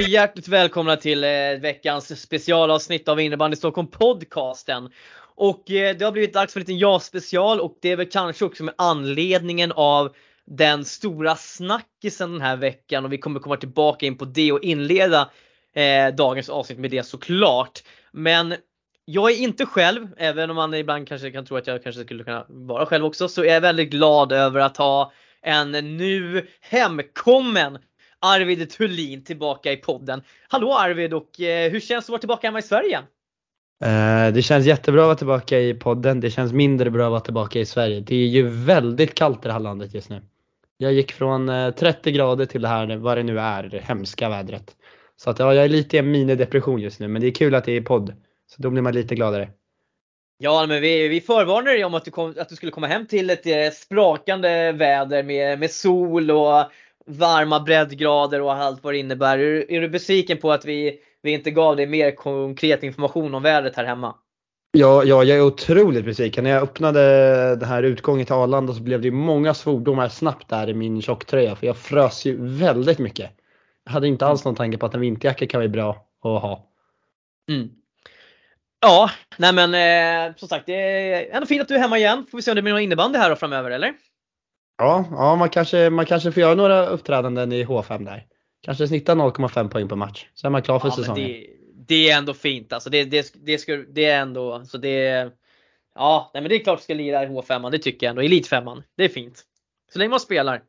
och hjärtligt välkomna till eh, veckans specialavsnitt av Innebandy Stockholm podcasten. Och eh, det har blivit dags för en liten ja-special och det är väl kanske också med anledningen av den stora snackisen den här veckan och vi kommer komma tillbaka in på det och inleda eh, dagens avsnitt med det såklart. Men jag är inte själv, även om man ibland kanske kan tro att jag kanske skulle kunna vara själv också, så är jag väldigt glad över att ha en nu hemkommen Arvid Thulin tillbaka i podden. Hallå Arvid och eh, hur känns det att vara tillbaka hemma i Sverige? Eh, det känns jättebra att vara tillbaka i podden. Det känns mindre bra att vara tillbaka i Sverige. Det är ju väldigt kallt i det här landet just nu. Jag gick från 30 eh, grader till det här, vad det nu är, det hemska vädret. Så att ja, jag är lite i en minidepression just nu men det är kul att det är podd. Så då blir man lite gladare. Ja men vi, vi förvarnade dig om att du, kom, att du skulle komma hem till ett sprakande väder med, med sol och varma breddgrader och allt vad det innebär. Är, är du besviken på att vi, vi inte gav dig mer konkret information om vädret här hemma? Ja, ja, jag är otroligt besviken. När jag öppnade den här utgången till Arlanda så blev det många svordomar snabbt där i min tjocktröja för jag frös ju väldigt mycket. Jag hade inte alls någon tanke på att en vinterjacka kan vara bra att ha. Mm. Ja, nej men eh, som sagt det är ändå fint att du är hemma igen. Får vi se om det blir någon innebandy här då framöver eller? Ja, ja man, kanske, man kanske får göra några uppträdanden i H5 där. Kanske snitta 0,5 poäng per match. Så är man klar för ja, säsongen. Det, det, är ändå fint alltså. Det, det, det, ska, det är ändå, så det Ja, nej men det är klart du ska lira i H5, det tycker jag ändå. Elit 5 det är fint. Så länge man spelar.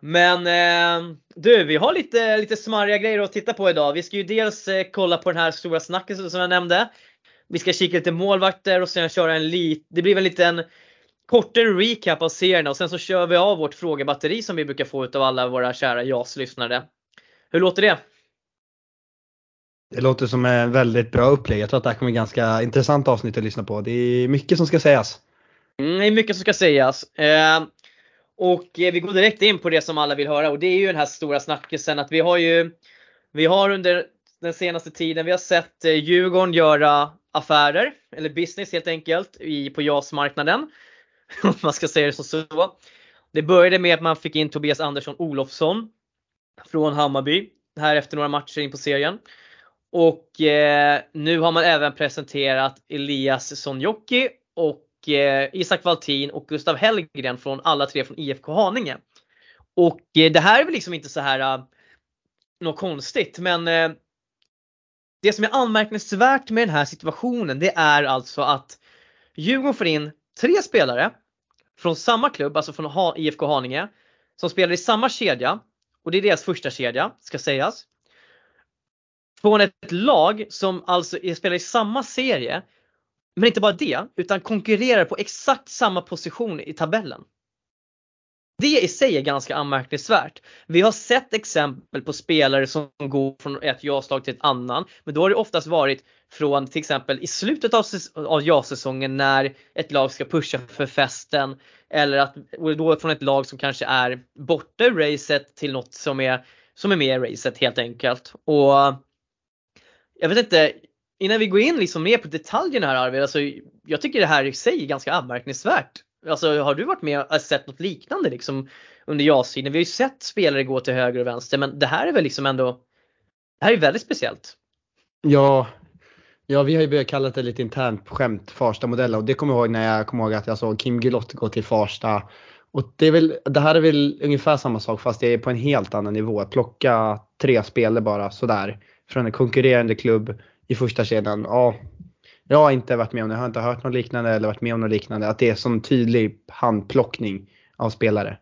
Men eh, du, vi har lite, lite smarriga grejer att titta på idag. Vi ska ju dels eh, kolla på den här stora snackisen som jag nämnde. Vi ska kika lite målvakter och sen köra en liten, det blir väl en liten kortare recap av serierna och sen så kör vi av vårt frågebatteri som vi brukar få av alla våra kära JAS-lyssnare. Hur låter det? Det låter som en väldigt bra upplägg. Jag tror att det här kommer bli ganska intressant avsnitt att lyssna på. Det är mycket som ska sägas. Mm, det är mycket som ska sägas. Eh, och vi går direkt in på det som alla vill höra och det är ju den här stora snackisen att vi har ju Vi har under den senaste tiden, vi har sett eh, Djurgården göra affärer, eller business helt enkelt, i, på JAS-marknaden. Om man ska säga det så. Det började med att man fick in Tobias Andersson Olofsson från Hammarby här efter några matcher in på serien. Och eh, nu har man även presenterat Elias Sonjoki och eh, Isak Valtin och Gustav Hellgren från alla tre från IFK Haninge. Och eh, det här är väl liksom inte så här uh, något konstigt men eh, det som är anmärkningsvärt med den här situationen det är alltså att Djurgården får in tre spelare från samma klubb, alltså från IFK Haninge, som spelar i samma kedja och det är deras första kedja, ska sägas. Från ett lag som alltså spelar i samma serie, men inte bara det, utan konkurrerar på exakt samma position i tabellen. Det i sig är ganska anmärkningsvärt. Vi har sett exempel på spelare som går från ett ja-slag till ett annan, men då har det oftast varit från till exempel i slutet av, av ja-säsongen när ett lag ska pusha för festen eller att då från ett lag som kanske är borta ur racet till något som är, som är med i racet helt enkelt. Och jag vet inte, innan vi går in liksom mer på detaljerna här Arvid, alltså, jag tycker det här i sig är ganska anmärkningsvärt. Alltså har du varit med och sett något liknande liksom under JAS-tiden? Vi har ju sett spelare gå till höger och vänster men det här är väl liksom ändå, det här är väldigt speciellt. Ja, Ja, vi har ju börjat kalla det lite internt skämt Farsta-modellen och det kommer jag ihåg när jag kommer ihåg att jag såg Kim Gulott gå till Farsta. Och det, är väl, det här är väl ungefär samma sak fast det är på en helt annan nivå. Att plocka tre spelare bara sådär från en konkurrerande klubb i första kedjan. Ja, jag har inte varit med om det, jag har inte hört något liknande eller varit med om något liknande. Att det är sån tydlig handplockning av spelare.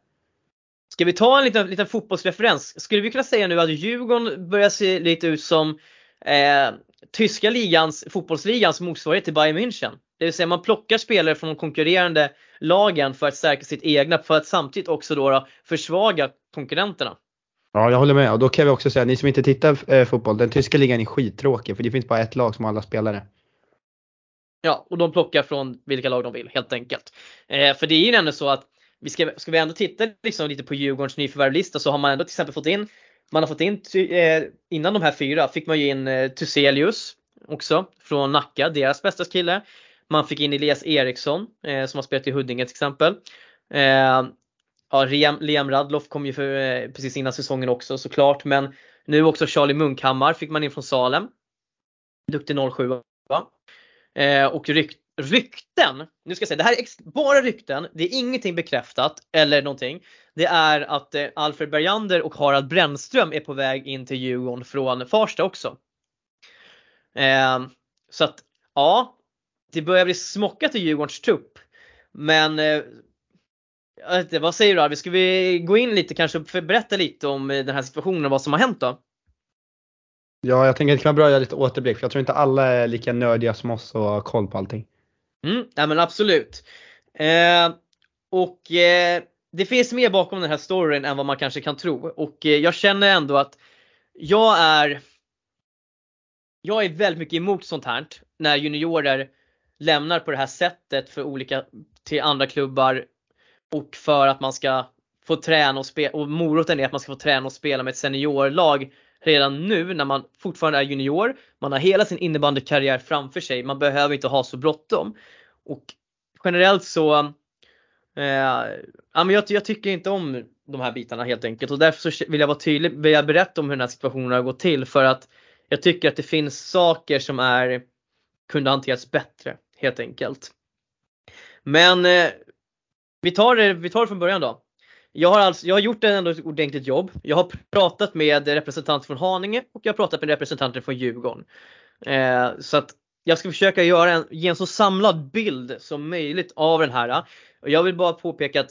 Ska vi ta en liten, liten fotbollsreferens? Skulle vi kunna säga nu att Djurgården börjar se lite ut som eh, tyska ligans, fotbollsligans motsvarighet till Bayern München. Det vill säga man plockar spelare från de konkurrerande lagen för att stärka sitt egna för att samtidigt också då, då försvaga konkurrenterna. Ja, jag håller med och då kan vi också säga, ni som inte tittar eh, fotboll, den tyska ligan är skittråkig för det finns bara ett lag som har alla spelare. Ja, och de plockar från vilka lag de vill helt enkelt. Eh, för det är ju ändå så att vi ska, ska vi ändå titta liksom lite på Djurgårdens nyförvärvlista så har man ändå till exempel fått in man har fått in, eh, innan de här fyra fick man ju in eh, Tuselius också från Nacka, deras bästa kille. Man fick in Elias Eriksson eh, som har spelat i Huddinge till exempel. ja, Liam Radloff kom ju för, precis innan säsongen också såklart. Men nu också Charlie Munkhammar fick man in från Salem. Duktig 07 va? Och rykt, rykten, nu ska jag säga det här är bara rykten, det är ingenting bekräftat eller någonting. Det är att eh, Alfred Bergander och Harald Brännström är på väg in till Djurgården från Farsta också. Eh, så att ja, det börjar bli smockat i Djurgårdens trupp. Men eh, inte, vad säger du Arvid? Ska vi gå in lite kanske och berätta lite om eh, den här situationen och vad som har hänt då? Ja, jag tänker att det kan vara bra att göra lite återblick för jag tror inte alla är lika nördiga som oss och har koll på allting. Mm, ja men absolut. Eh, och eh, det finns mer bakom den här storyn än vad man kanske kan tro och eh, jag känner ändå att jag är jag är väldigt mycket emot sånt här när juniorer lämnar på det här sättet för olika till andra klubbar och för att man ska få träna och spela och moroten är att man ska få träna och spela med ett seniorlag redan nu när man fortfarande är junior. Man har hela sin innebandykarriär framför sig. Man behöver inte ha så bråttom. Och generellt så eh, ja, men jag, jag, tycker inte om de här bitarna helt enkelt och därför så vill jag vara tydlig, vill jag berätta om hur den här situationen har gått till för att jag tycker att det finns saker som är kunde hanterats bättre helt enkelt. Men eh, vi, tar det, vi tar det från början då. Jag har, alltså, jag har gjort en ändå ett ordentligt jobb. Jag har pratat med representanter från Haninge och jag har pratat med representanter från Djurgården. Eh, så att jag ska försöka göra en, ge en så samlad bild som möjligt av den här. Och jag vill bara påpeka att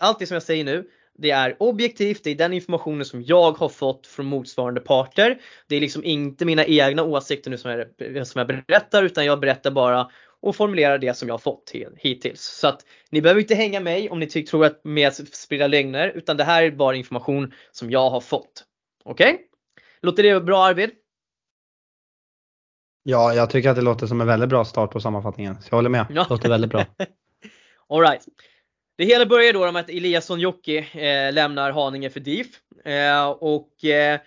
allt det som jag säger nu, det är objektivt, det är den informationen som jag har fått från motsvarande parter. Det är liksom inte mina egna åsikter nu som jag, som jag berättar utan jag berättar bara och formulerar det som jag har fått hittills. Så att ni behöver inte hänga mig om ni tror att med sprida lögner utan det här är bara information som jag har fått. Okej? Okay? Låter det bra Arvid? Ja, jag tycker att det låter som en väldigt bra start på sammanfattningen. Så jag håller med. Det låter väldigt bra. Alright. Det hela börjar då med att Eliasson Jocke eh, lämnar Haninge för DIF. Eh, och eh,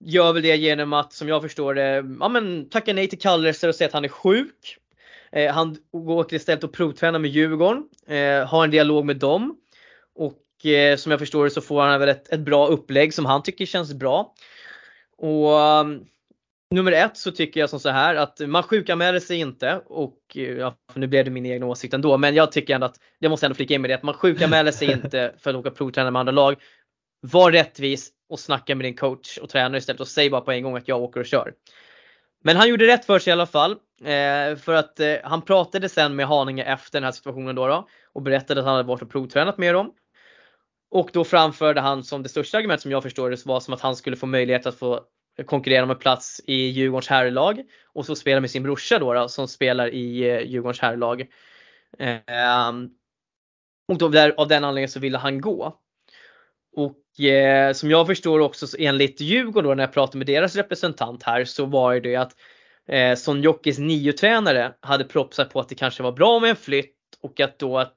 gör väl det genom att, som jag förstår det, ja, men, tacka nej till kallelser och säga att han är sjuk. Eh, han åker istället och provtränar med Djurgården, eh, har en dialog med dem. Och eh, som jag förstår det så får han väl ett, ett bra upplägg som han tycker känns bra. Och um, Nummer ett så tycker jag som så här att man sjukanmäler sig inte och ja, nu blev det min egen åsikt ändå men jag tycker ändå att jag måste ändå flika in med det att man sjukanmäler sig inte för att åka provträna med andra lag. Var rättvis och snacka med din coach och tränare istället och säg bara på en gång att jag åker och kör. Men han gjorde rätt för sig i alla fall. Eh, för att eh, han pratade sen med Haninge efter den här situationen då, då och berättade att han hade varit och provtränat med dem. Och då framförde han som det största argument som jag förstår det var som att han skulle få möjlighet att få konkurrera om en plats i Djurgårdens herrlag och så spela med sin brorsa då, då som spelar i eh, Djurgårdens herrlag. Eh, och då där, av den anledningen så ville han gå. Och eh, som jag förstår också så enligt Djurgården då när jag pratade med deras representant här så var det att eh, Son Jockis nio-tränare hade propsat på att det kanske var bra med en flytt och att då att,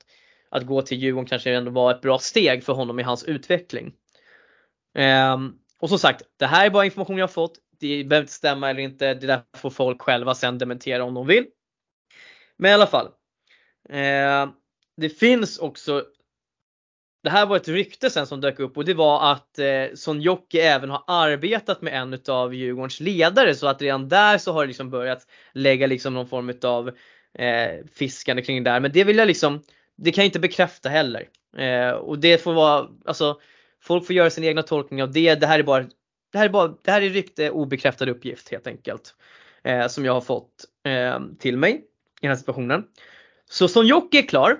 att gå till Djurgården kanske ändå var ett bra steg för honom i hans utveckling. Eh, och som sagt, det här är bara information jag fått. Det behöver inte stämma eller inte. Det där får folk själva sen dementera om de vill. Men i alla fall. Eh, det finns också det här var ett rykte sen som dök upp och det var att eh, Son Jocke även har arbetat med en utav Djurgårdens ledare så att redan där så har det liksom börjat lägga liksom någon form utav eh, fiskande kring det där. Men det vill jag liksom, det kan jag inte bekräfta heller. Eh, och det får vara, alltså folk får göra sin egna tolkning av det. Det här är bara, det här är bara, det här är rykte obekräftad uppgift helt enkelt. Eh, som jag har fått eh, till mig i den här situationen. Så Son Jocke är klar.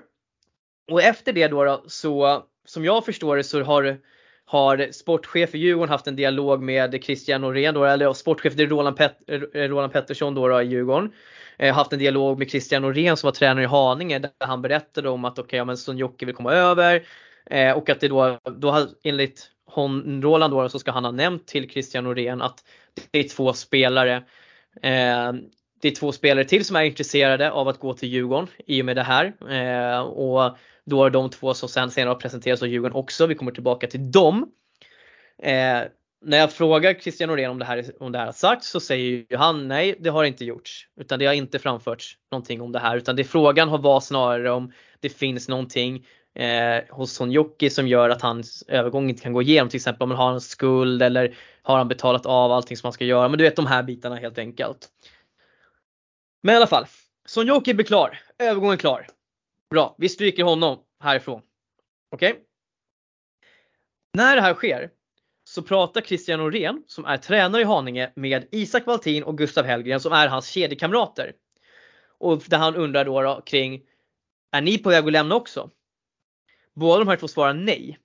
Och efter det då, då så som jag förstår det så har, har sportchef i Djurgården haft en dialog med Christian Norén, då, eller sportchef det är Roland, Pet, eh, Roland Pettersson då, då i Djurgården. Eh, haft en dialog med Christian Norén som var tränare i Haninge där han berättade om att okej, okay, ja, men Son Jocke vill komma över. Eh, och att det då, då har, enligt hon, Roland då så ska han ha nämnt till Christian Norén att det är två spelare eh, det är två spelare till som är intresserade av att gå till Djurgården i och med det här. Eh, och då är de två som sen senare har presenterats av Djurgården också. Vi kommer tillbaka till dem. Eh, när jag frågar Christian Norén om det här, om det här har sagts så säger ju han nej, det har inte gjorts. Utan det har inte framförts någonting om det här. Utan det frågan har varit snarare om det finns någonting eh, hos Sonjoki som gör att hans övergång inte kan gå igenom. Till exempel om han har en skuld eller har han betalat av allting som han ska göra. Men du vet de här bitarna helt enkelt. Men i alla fall, Sonjoki blir klar. Övergången klar. Bra, vi stryker honom härifrån. Okej? Okay? När det här sker så pratar Christian Norén som är tränare i Haninge med Isak Valtin och Gustav Hellgren som är hans kedjekamrater. Och där han undrar då, då kring, är ni på väg att lämna också? Båda de här två svarar nej.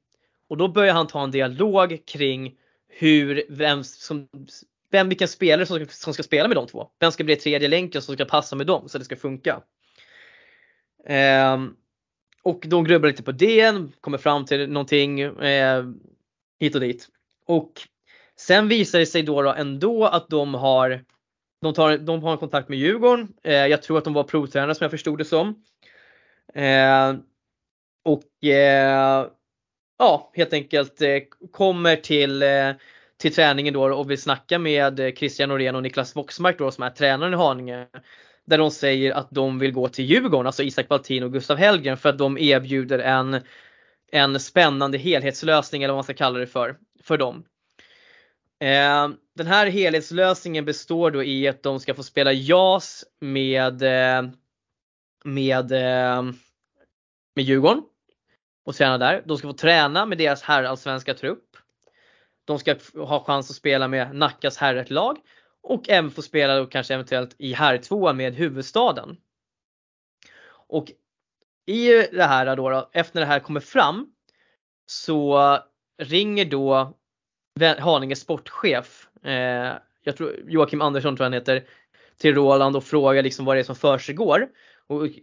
Och då börjar han ta en dialog kring hur, vem, som, vem vilken spelare som, som ska spela med de två. Vem ska bli tredje länken som ska passa med dem så att det ska funka. Ehm, och de grubblar lite på det, kommer fram till någonting eh, hit och dit. Och sen visar det sig då, då ändå att de har de, tar, de har en kontakt med Djurgården. Eh, jag tror att de var provtränare som jag förstod det som. Eh, och eh, ja, helt enkelt eh, kommer till, eh, till träningen då och vill snacka med eh, Christian Norén och Niklas Voxmark då som är tränaren i Haninge. Där de säger att de vill gå till Djurgården, alltså Isak Baltin och Gustav Hellgren för att de erbjuder en, en spännande helhetslösning eller vad man ska kalla det för, för dem. Eh, den här helhetslösningen består då i att de ska få spela JAS med, eh, med, eh, med Djurgården och träna där. De ska få träna med deras herrallsvenska trupp. De ska ha chans att spela med Nackas herrlag och även få spela då kanske eventuellt i herrtvåan med huvudstaden. Och i det här då, då, efter det här kommer fram så ringer då Haninges sportchef, eh, jag tror Joakim Andersson tror han heter, till Roland och frågar liksom vad det är som försiggår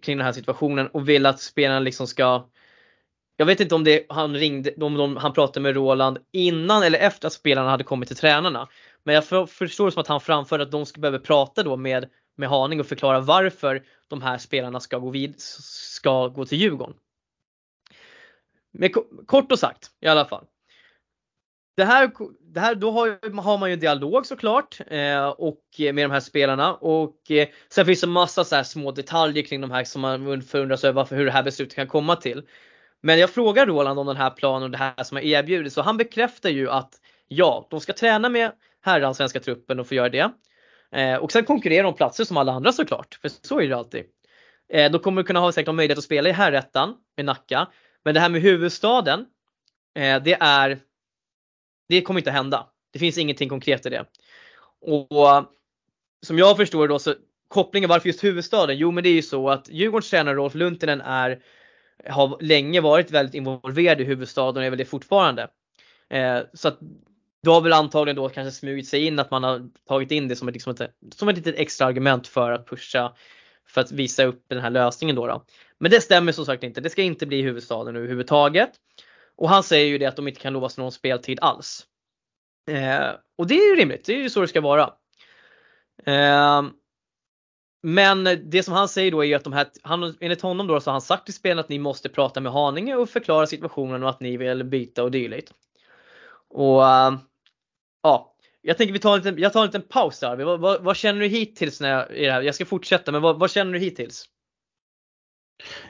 kring den här situationen och vill att spelarna liksom ska jag vet inte om det han ringde, om de, han pratade med Roland innan eller efter att spelarna hade kommit till tränarna. Men jag för, förstår det som att han framförde att de ska behöva prata då med, med Haning och förklara varför de här spelarna ska gå, vid, ska gå till Djurgården. Men kort och sagt i alla fall. Det här, det här då har, har man ju en dialog såklart eh, och eh, med de här spelarna och eh, sen finns det massa så små detaljer kring de här som man förundras över varför, hur det här beslutet kan komma till. Men jag frågar Roland om den här planen och det här som har erbjudits och han bekräftar ju att ja, de ska träna med herransvenska truppen och få göra det. Eh, och sen konkurrera om platser som alla andra såklart, för så är det alltid. Eh, de kommer kunna ha säkert möjlighet att spela i herrettan med Nacka. Men det här med huvudstaden, eh, det är det kommer inte hända. Det finns ingenting konkret i det. Och som jag förstår då så kopplingen varför just huvudstaden? Jo men det är ju så att Djurgårdens tränare Rolf Luntinen är har länge varit väldigt involverad i huvudstaden och är väl det fortfarande. Eh, så att då har väl antagligen då kanske smugit sig in att man har tagit in det som ett, liksom ett, som ett litet extra argument för att pusha för att visa upp den här lösningen då, då. Men det stämmer som sagt inte. Det ska inte bli huvudstaden överhuvudtaget. Och han säger ju det att de inte kan lovas någon speltid alls. Eh, och det är ju rimligt, det är ju så det ska vara. Eh, men det som han säger då är ju att de här, han, enligt honom då så har han sagt till spelarna att ni måste prata med Haninge och förklara situationen och att ni vill byta och dylikt. Och eh, ja, jag tänker vi tar en liten, jag tar en liten paus där. Vad, vad, vad känner du hittills när jag, i det här? Jag ska fortsätta men vad, vad känner du hittills?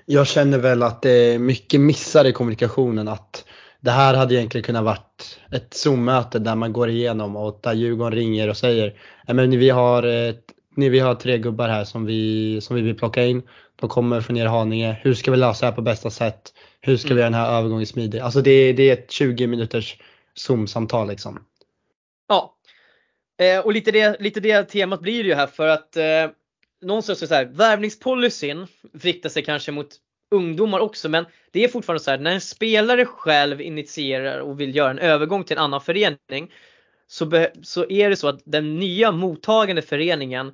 Jag känner väl att det är mycket missar i kommunikationen. Att det här hade egentligen kunnat varit ett Zoom-möte där man går igenom och där Djurgården ringer och säger men vi har, ett, vi har tre gubbar här som vi, som vi vill plocka in. De kommer från er Haninge. Hur ska vi lösa det här på bästa sätt? Hur ska vi göra den här övergången smidig? Alltså det, det är ett 20 minuters Zoom-samtal liksom. Ja, eh, och lite det, lite det temat blir det ju här för att eh, någonstans så, så här, värvningspolicyn riktar sig kanske mot ungdomar också men det är fortfarande så här när en spelare själv initierar och vill göra en övergång till en annan förening så, så är det så att den nya mottagande föreningen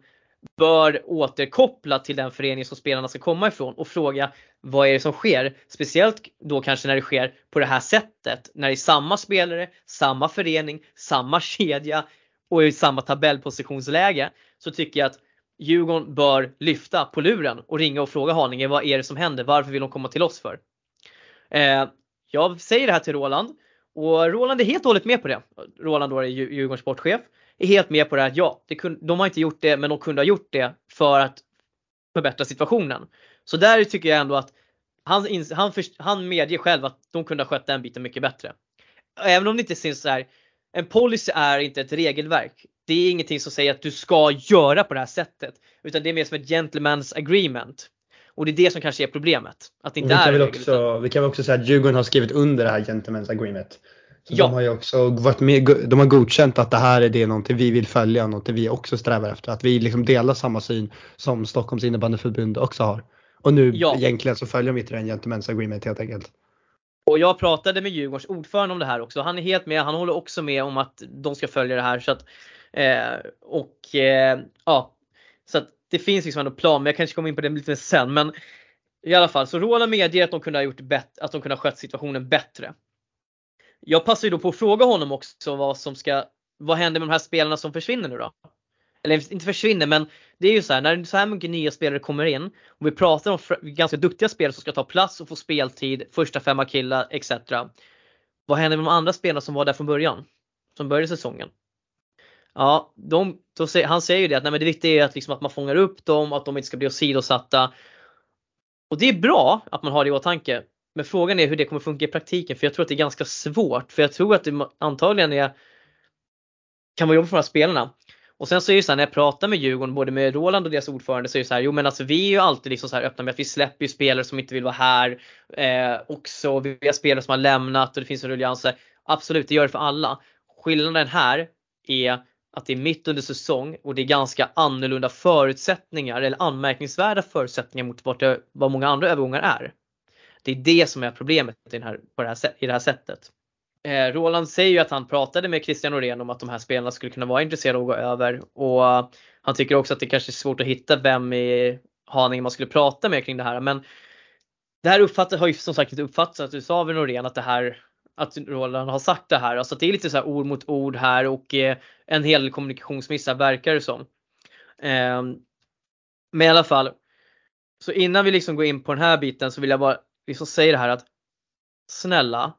bör återkoppla till den förening som spelarna ska komma ifrån och fråga vad är det som sker? Speciellt då kanske när det sker på det här sättet. När det är samma spelare, samma förening, samma kedja och i samma tabellpositionsläge så tycker jag att Djurgården bör lyfta på luren och ringa och fråga Haninge vad är det som händer? Varför vill de komma till oss för? Eh, jag säger det här till Roland och Roland är helt och hållet med på det. Roland då är Djurgårdens sportchef. Är helt med på det här ja, det kunde, de har inte gjort det men de kunde ha gjort det för att förbättra situationen. Så där tycker jag ändå att han, han, han medger själv att de kunde ha skött den biten mycket bättre. Även om det inte syns så här, en policy är inte ett regelverk. Det är ingenting som säger att du ska göra på det här sättet. Utan det är mer som ett gentleman's agreement. Och det är det som kanske är problemet. Att det inte vi, kan är väl också, vi kan väl också säga att Djurgården har skrivit under det här gentleman's agreement. Så ja. De har ju också varit med, de har godkänt att det här är det någonting vi vill följa, någonting vi också strävar efter. Att vi liksom delar samma syn som Stockholms innebandyförbund också har. Och nu ja. egentligen så följer de inte den gentleman's agreement helt enkelt. Och jag pratade med Djurgårdens ordförande om det här också. Han är helt med. Han håller också med om att de ska följa det här. Så att, eh, och eh, ja, så att det finns liksom en plan. Men jag kanske kommer in på det lite sen. Men i alla fall, så Roland medger att de kunde ha gjort bättre, att de kunde ha skött situationen bättre. Jag passar ju då på att fråga honom också vad som ska, vad händer med de här spelarna som försvinner nu då? Eller inte försvinner men det är ju så här, när så här mycket nya spelare kommer in och vi pratar om ganska duktiga spelare som ska ta plats och få speltid, första femma killar etc. Vad händer med de andra spelarna som var där från början? Som började säsongen? Ja, de, säger, han säger ju det att nej, men det viktiga är att, liksom att man fångar upp dem, att de inte ska bli åsidosatta. Och det är bra att man har det i åtanke. Men frågan är hur det kommer funka i praktiken för jag tror att det är ganska svårt. För jag tror att det antagligen är, kan vara jobbigt för de här spelarna. Och sen så är det så här, när jag pratar med Djurgården, både med Roland och deras ordförande, så är det så här, jo men alltså vi är ju alltid liksom så här öppna med att vi släpper ju spelare som inte vill vara här. Eh, också, vi har spelare som har lämnat och det finns en ruljans. Absolut, det gör det för alla. Skillnaden här är att det är mitt under säsong och det är ganska annorlunda förutsättningar eller anmärkningsvärda förutsättningar mot vad, vad många andra övergångar är. Det är det som är problemet i, den här, på det här, i det här sättet. Eh, Roland säger ju att han pratade med Christian Norén om att de här spelarna skulle kunna vara intresserade av att gå över och eh, han tycker också att det kanske är svårt att hitta vem i Haninge man skulle prata med kring det här. Men det här uppfattat, har ju som sagt inte uppfattats av Norén att det här att Roland har sagt det här. Alltså att det är lite så här ord mot ord här och eh, en hel del kommunikationsmissar verkar det som. Ehm, men i alla fall. Så innan vi liksom går in på den här biten så vill jag bara liksom säga det här att snälla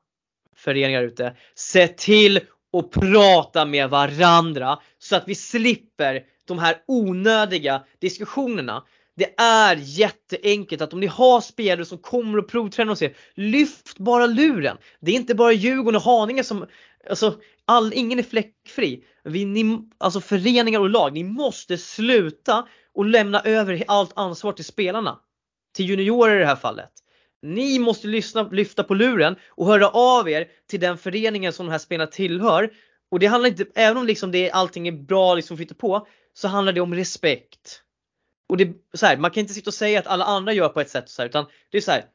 föreningar ute, se till att prata med varandra så att vi slipper de här onödiga diskussionerna. Det är jätteenkelt att om ni har spelare som kommer och provtränar hos er, lyft bara luren. Det är inte bara Djurgården och Haninge som, alltså all, ingen är fläckfri. Vi, ni, alltså föreningar och lag, ni måste sluta och lämna över allt ansvar till spelarna. Till juniorer i det här fallet. Ni måste lyssna, lyfta på luren och höra av er till den föreningen som de här spelarna tillhör. Och det handlar inte, även om liksom det, allting är bra liksom flyter på, så handlar det om respekt. Och det, så här, man kan inte sitta och säga att alla andra gör på ett sätt så här, utan det är så här.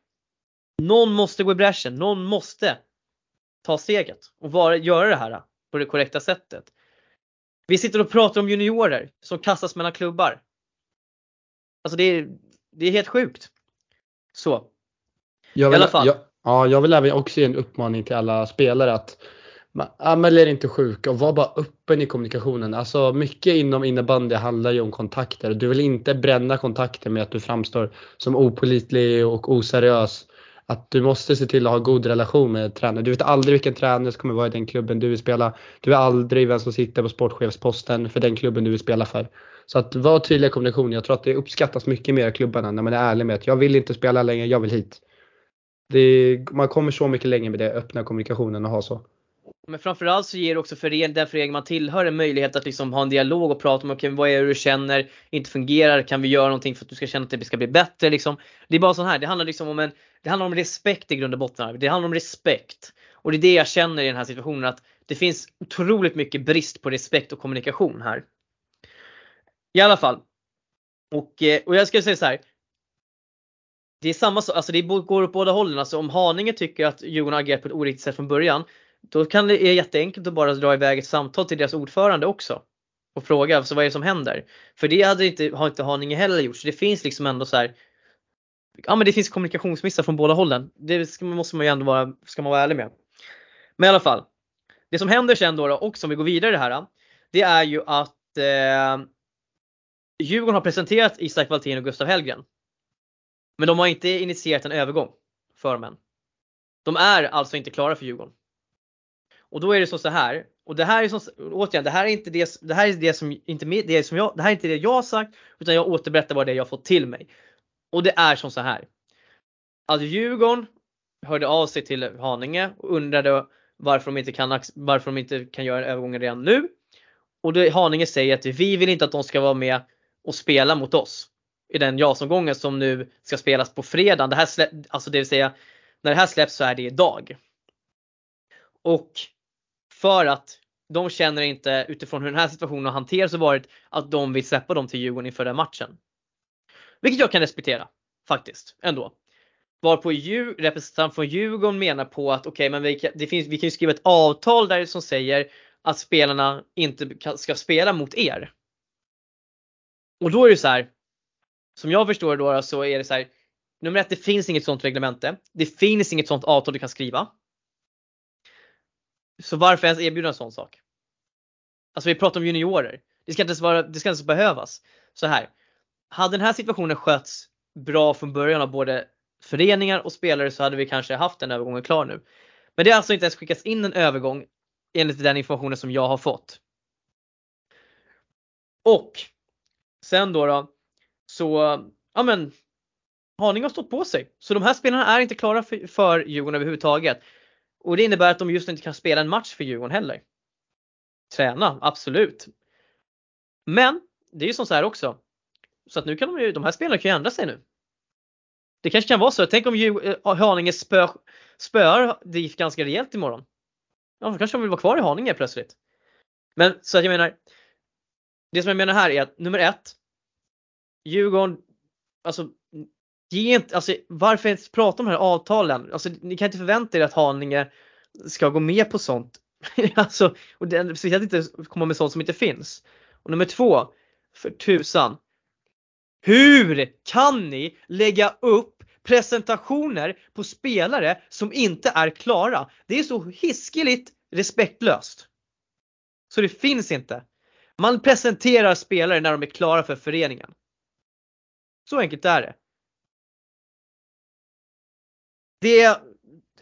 Någon måste gå i bräschen, någon måste ta steget och vara, göra det här på det korrekta sättet. Vi sitter och pratar om juniorer som kastas mellan klubbar. Alltså det är, det är helt sjukt. Så. Jag vill, I alla fall. Jag, ja, jag vill även också ge en uppmaning till alla spelare att anmäl er inte sjuka och var bara öppen i kommunikationen. Alltså mycket inom innebandy handlar ju om kontakter. Du vill inte bränna kontakter med att du framstår som opolitlig och oseriös. Att du måste se till att ha god relation med tränare. Du vet aldrig vilken tränare som kommer vara i den klubben du vill spela. Du vet aldrig vem som sitter på sportchefsposten för den klubben du vill spela för. Så att var tydlig i kommunikation. Jag tror att det uppskattas mycket mer i klubbarna när man är ärlig med att jag vill inte spela längre, jag vill hit. Det, man kommer så mycket längre med det, öppna kommunikationen och ha så. Men framförallt så ger det också förening, den förening man tillhör en möjlighet att liksom ha en dialog och prata om okay, vad är det du känner inte fungerar, kan vi göra någonting för att du ska känna att det ska bli bättre liksom. Det är bara så här, det handlar liksom om en, det handlar om respekt i grund och botten. Det handlar om respekt. Och det är det jag känner i den här situationen att det finns otroligt mycket brist på respekt och kommunikation här. I alla fall. Och, eh, och jag ska säga så här, det är samma sak, alltså det går åt båda hållen. Alltså om Haninge tycker att Djurgården har agerat på ett oriktigt sätt från början, då kan det är jätteenkelt att bara dra iväg ett samtal till deras ordförande också. Och fråga alltså, vad är det som händer? För det hade inte, har inte Haninge heller gjort. Så det finns liksom ändå så här, Ja men det finns kommunikationsmissar från båda hållen. Det ska, måste man ju ändå vara, ska man vara ärlig med. Men i alla fall. Det som händer sen då, då och som vi går vidare i det här. Det är ju att eh, Djurgården har presenterat Isak Valtin och Gustav Hellgren. Men de har inte initierat en övergång för dem än. De är alltså inte klara för Djurgården. Och då är det så, här. Och det här är som, återigen, det här är inte det, det här är det som inte det som jag, det här är inte det jag har sagt utan jag återberättar vad det är jag fått till mig. Och det är som så här. att Djurgården hörde av sig till Haninge och undrade varför de inte kan, varför de inte kan göra övergången redan nu. Och då Haninge säger att vi vill inte att de ska vara med och spela mot oss i den JAS-omgången som nu ska spelas på fredag. Det här släpp, alltså det vill säga när det här släpps så är det idag. Och för att de känner inte utifrån hur den här situationen har hanterats och varit att de vill släppa dem till Djurgården inför den matchen. Vilket jag kan respektera faktiskt ändå. Varpå representant från Djurgården menar på att okej, okay, men vi kan, det finns, vi kan ju skriva ett avtal där som säger att spelarna inte ska spela mot er. Och då är det så här. Som jag förstår det då så är det så här. Nummer ett, det finns inget sånt reglemente. Det finns inget sånt avtal du kan skriva. Så varför ens erbjuda en sån sak? Alltså vi pratar om juniorer. Det ska inte ens, vara, det ska inte ens behövas. Så här. Hade den här situationen skötts bra från början av både föreningar och spelare så hade vi kanske haft den övergången klar nu. Men det har alltså inte ens skickats in en övergång enligt den informationen som jag har fått. Och sen då, då så, ja men Haninge har stått på sig. Så de här spelarna är inte klara för, för Djurgården överhuvudtaget. Och det innebär att de just inte kan spela en match för Djurgården heller. Träna, absolut. Men det är ju som så här också. Så att nu kan de ju, de här spelarna kan ju ändra sig nu. Det kanske kan vara så. Tänk om eh, Haninge spö, spöar DIF ganska rejält imorgon. Ja, då kanske de vill vara kvar i Haninge plötsligt. Men så att jag menar. Det som jag menar här är att nummer ett. Djurgården, alltså ge inte, alltså varför ens prata om de här avtalen? Alltså ni kan inte förvänta er att Haninge ska gå med på sånt. alltså, och det, speciellt inte komma med sånt som inte finns. Och nummer två, för tusan. Hur kan ni lägga upp presentationer på spelare som inte är klara? Det är så hiskeligt respektlöst. Så det finns inte. Man presenterar spelare när de är klara för föreningen. Så enkelt är det. Det,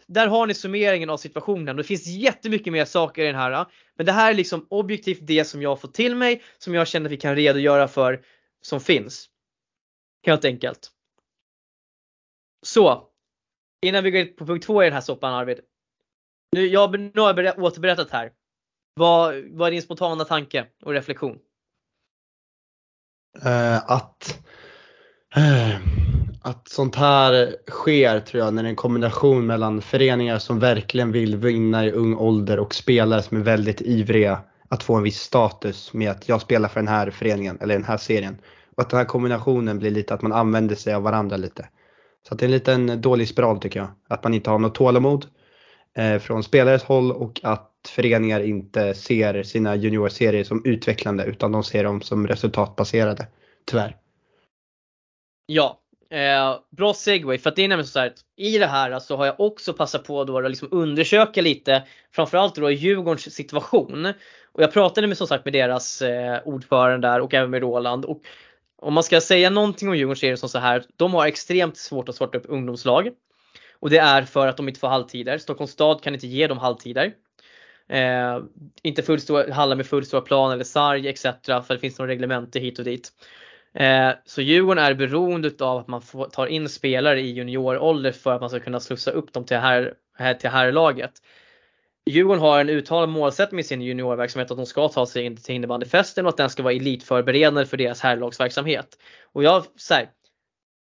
där har ni summeringen av situationen. Det finns jättemycket mer saker i den här. Men det här är liksom objektivt det som jag har fått till mig, som jag känner att vi kan redogöra för, som finns. Helt enkelt. Så. Innan vi går in på punkt två i den här soppan Arvid. Nu, jag, nu har jag återberättat här. Vad, vad är din spontana tanke och reflektion? Uh, att Eh, att sånt här sker tror jag när det är en kombination mellan föreningar som verkligen vill vinna i ung ålder och spelare som är väldigt ivriga att få en viss status med att jag spelar för den här föreningen eller den här serien. Och att den här kombinationen blir lite att man använder sig av varandra lite. Så att det är en liten dålig spiral tycker jag. Att man inte har något tålamod eh, från spelares håll och att föreningar inte ser sina juniorserier som utvecklande utan de ser dem som resultatbaserade. Tyvärr. Ja, Eh, bra segway för att det är nämligen så här att i det här så har jag också passat på då att liksom undersöka lite framförallt då Djurgårdens situation. Och jag pratade med som sagt med deras eh, ordförande där och även med Roland. Och om man ska säga någonting om Djurgården så är det som så här. De har extremt svårt att starta upp ungdomslag. Och det är för att de inte får halvtider. Stockholms stad kan inte ge dem halvtider. Eh, inte fullstora, hallar med fullstora plan eller sarg etc. För det finns några reglemente hit och dit. Eh, så Djurgården är beroende av att man får, tar in spelare i juniorålder för att man ska kunna slussa upp dem till, här, här, till herrlaget. Djurgården har en uttalad målsättning med sin juniorverksamhet att de ska ta sig in till innebandyfesten och att den ska vara elitförberedande för deras herrlagsverksamhet. Och jag, så här,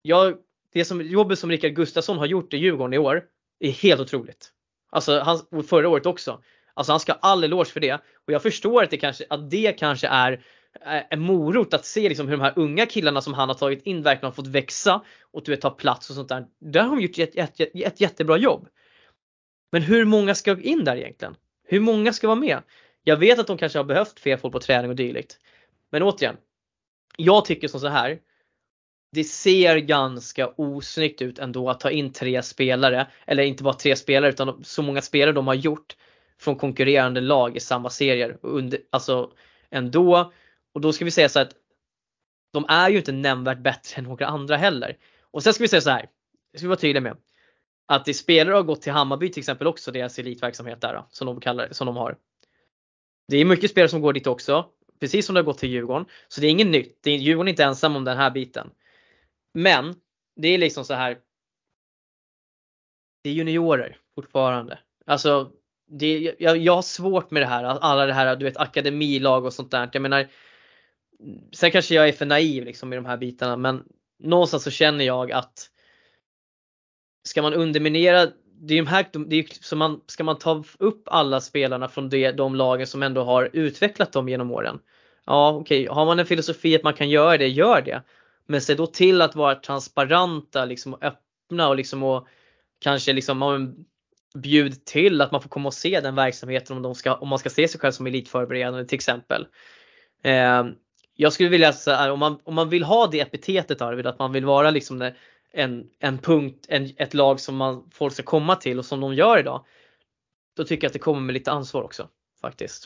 jag, det som, jobbet som Rickard Gustafsson har gjort i Djurgården i år är helt otroligt. Alltså han, förra året också. Alltså han ska ha all eloge för det. Och jag förstår att det kanske, att det kanske är Eh, en morot att se liksom hur de här unga killarna som han har tagit in verkligen har fått växa och du vet, ta plats och sånt där. Där har de gjort ett, ett, ett, ett jättebra jobb. Men hur många ska in där egentligen? Hur många ska vara med? Jag vet att de kanske har behövt fler folk på träning och dylikt. Men återigen, jag tycker som så här. Det ser ganska osnyggt ut ändå att ta in tre spelare, eller inte bara tre spelare utan så många spelare de har gjort från konkurrerande lag i samma serier. Under, alltså ändå och då ska vi säga så att de är ju inte nämnvärt bättre än några andra heller. Och sen ska vi säga så här, det ska vi vara tydliga med. Att det spelare har gått till Hammarby till exempel också, deras elitverksamhet där som de, kallar, som de har. Det är mycket spelare som går dit också, precis som det har gått till Djurgården. Så det är inget nytt, det är, Djurgården är inte ensam om den här biten. Men det är liksom så här. det är juniorer fortfarande. Alltså, det, jag, jag har svårt med det här, alla det här du vet akademilag och sånt där. Jag menar, sen kanske jag är för naiv liksom i de här bitarna men någonstans så känner jag att ska man underminera det är de här, det är så man, ska man ta upp alla spelarna från det, de lagen som ändå har utvecklat dem genom åren. Ja okej, okay. har man en filosofi att man kan göra det, gör det. Men se då till att vara transparenta, liksom öppna och liksom och kanske liksom bjud till att man får komma och se den verksamheten om, de ska, om man ska se sig själv som elitförberedande till exempel. Eh, jag skulle vilja säga om man, om man vill ha det epitetet Arvid, att man vill vara liksom en, en punkt, en, ett lag som man, folk ska komma till och som de gör idag. Då tycker jag att det kommer med lite ansvar också faktiskt.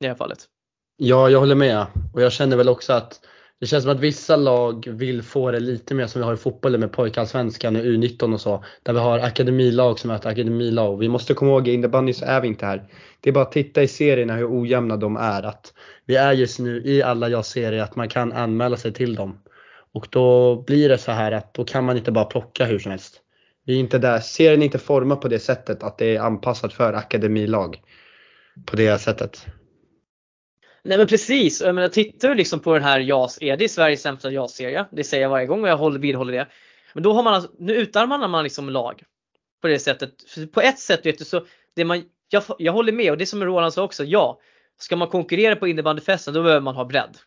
I det här fallet. Ja, jag håller med och jag känner väl också att det känns som att vissa lag vill få det lite mer som vi har i fotbollen med pojkallsvenskan och U19 och så. Där vi har akademilag som möter akademilag. Vi måste komma ihåg i innebandy så är vi inte här. Det är bara att titta i serierna hur ojämna de är. Att vi är just nu i alla jag-serier att man kan anmäla sig till dem. Och då blir det så här att då kan man inte bara plocka hur som helst. Vi är inte där. Serien är inte formad på det sättet att det är anpassat för akademilag. På det sättet. Nej men precis, jag menar tittar du liksom på den här JAS, är det Sveriges sämsta JAS-serie? Det säger jag varje gång och jag håller, vidhåller det. Men då har man, alltså, nu utarmar man liksom lag. På det sättet. För på ett sätt vet du så, det man, jag, jag håller med och det som Roland sa också, ja. Ska man konkurrera på innebandyfesten då behöver man ha bredd.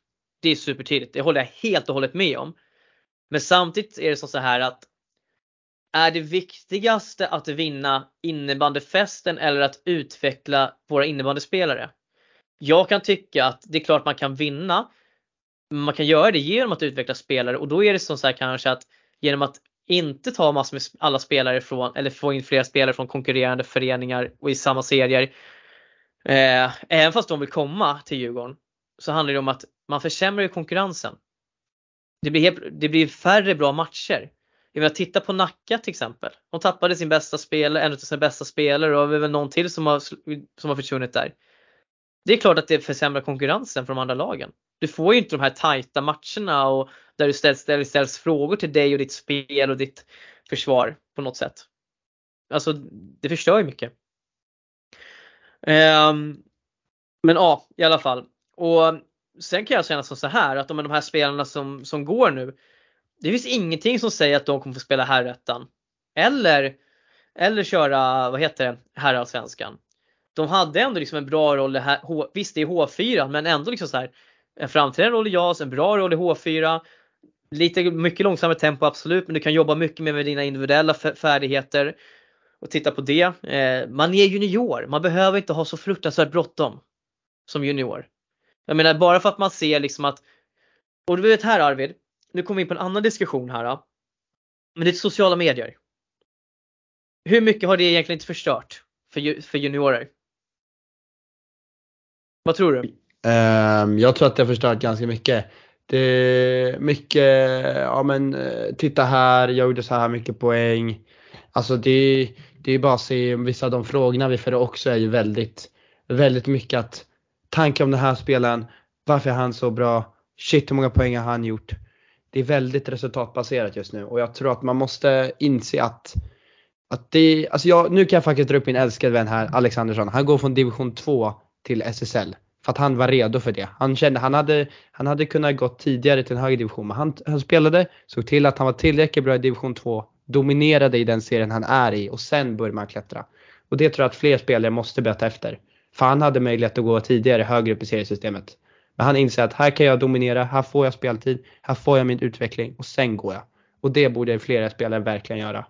Det är supertydligt, det håller jag helt och hållet med om. Men samtidigt är det som så här att är det viktigaste att vinna innebandyfesten eller att utveckla våra innebandyspelare? Jag kan tycka att det är klart man kan vinna. Man kan göra det genom att utveckla spelare och då är det som så här kanske att genom att inte ta massor med alla spelare från eller få in flera spelare från konkurrerande föreningar och i samma serier. Eh, även fast de vill komma till Djurgården så handlar det om att man försämrar konkurrensen. Det blir, helt, det blir färre bra matcher. Jag menar, titta på Nacka till exempel. De tappade sin bästa spelare, en av sina bästa spelare och det är väl någon till som har, som har försvunnit där. Det är klart att det försämrar konkurrensen för de andra lagen. Du får ju inte de här tajta matcherna och där det ställs, där det ställs frågor till dig och ditt spel och ditt försvar på något sätt. Alltså det förstör ju mycket. Um, men ja, i alla fall. Och sen kan jag känna som så här att de, de här spelarna som, som går nu. Det finns ingenting som säger att de kommer få spela herrettan. Eller, eller köra, vad heter det, herrallsvenskan de hade ändå liksom en bra roll här, visst det är H4 men ändå liksom så här en framträdande roll i JAS, en bra roll i H4. Lite mycket långsammare tempo absolut men du kan jobba mycket mer med dina individuella färdigheter och titta på det. Eh, man är junior, man behöver inte ha så fruktansvärt bråttom som junior. Jag menar bara för att man ser liksom att, och du vet här Arvid, nu kommer vi in på en annan diskussion här. Men det är sociala medier. Hur mycket har det egentligen inte förstört för, för juniorer? Vad tror du? Um, jag tror att det har förstört ganska mycket. Det är mycket, ja men eh, titta här, jag gjorde så här mycket poäng. Alltså det, det är bara att se vissa av de frågorna vi får också är ju väldigt, väldigt mycket att tanke om den här spelaren, varför är han så bra? Shit hur många poäng har han gjort? Det är väldigt resultatbaserat just nu och jag tror att man måste inse att att det, alltså jag, nu kan jag faktiskt dra upp min älskade vän här, Alexandersson. Han går från division 2 till SSL. För att han var redo för det. Han kände han hade, han hade kunnat gått tidigare till en högre division. Men han, han spelade, såg till att han var tillräckligt bra i division 2, dominerade i den serien han är i och sen började man klättra. Och det tror jag att fler spelare måste börja efter. För han hade möjlighet att gå tidigare högre upp i seriesystemet. Men han inser att här kan jag dominera, här får jag speltid, här får jag min utveckling och sen går jag. Och det borde fler spelare verkligen göra.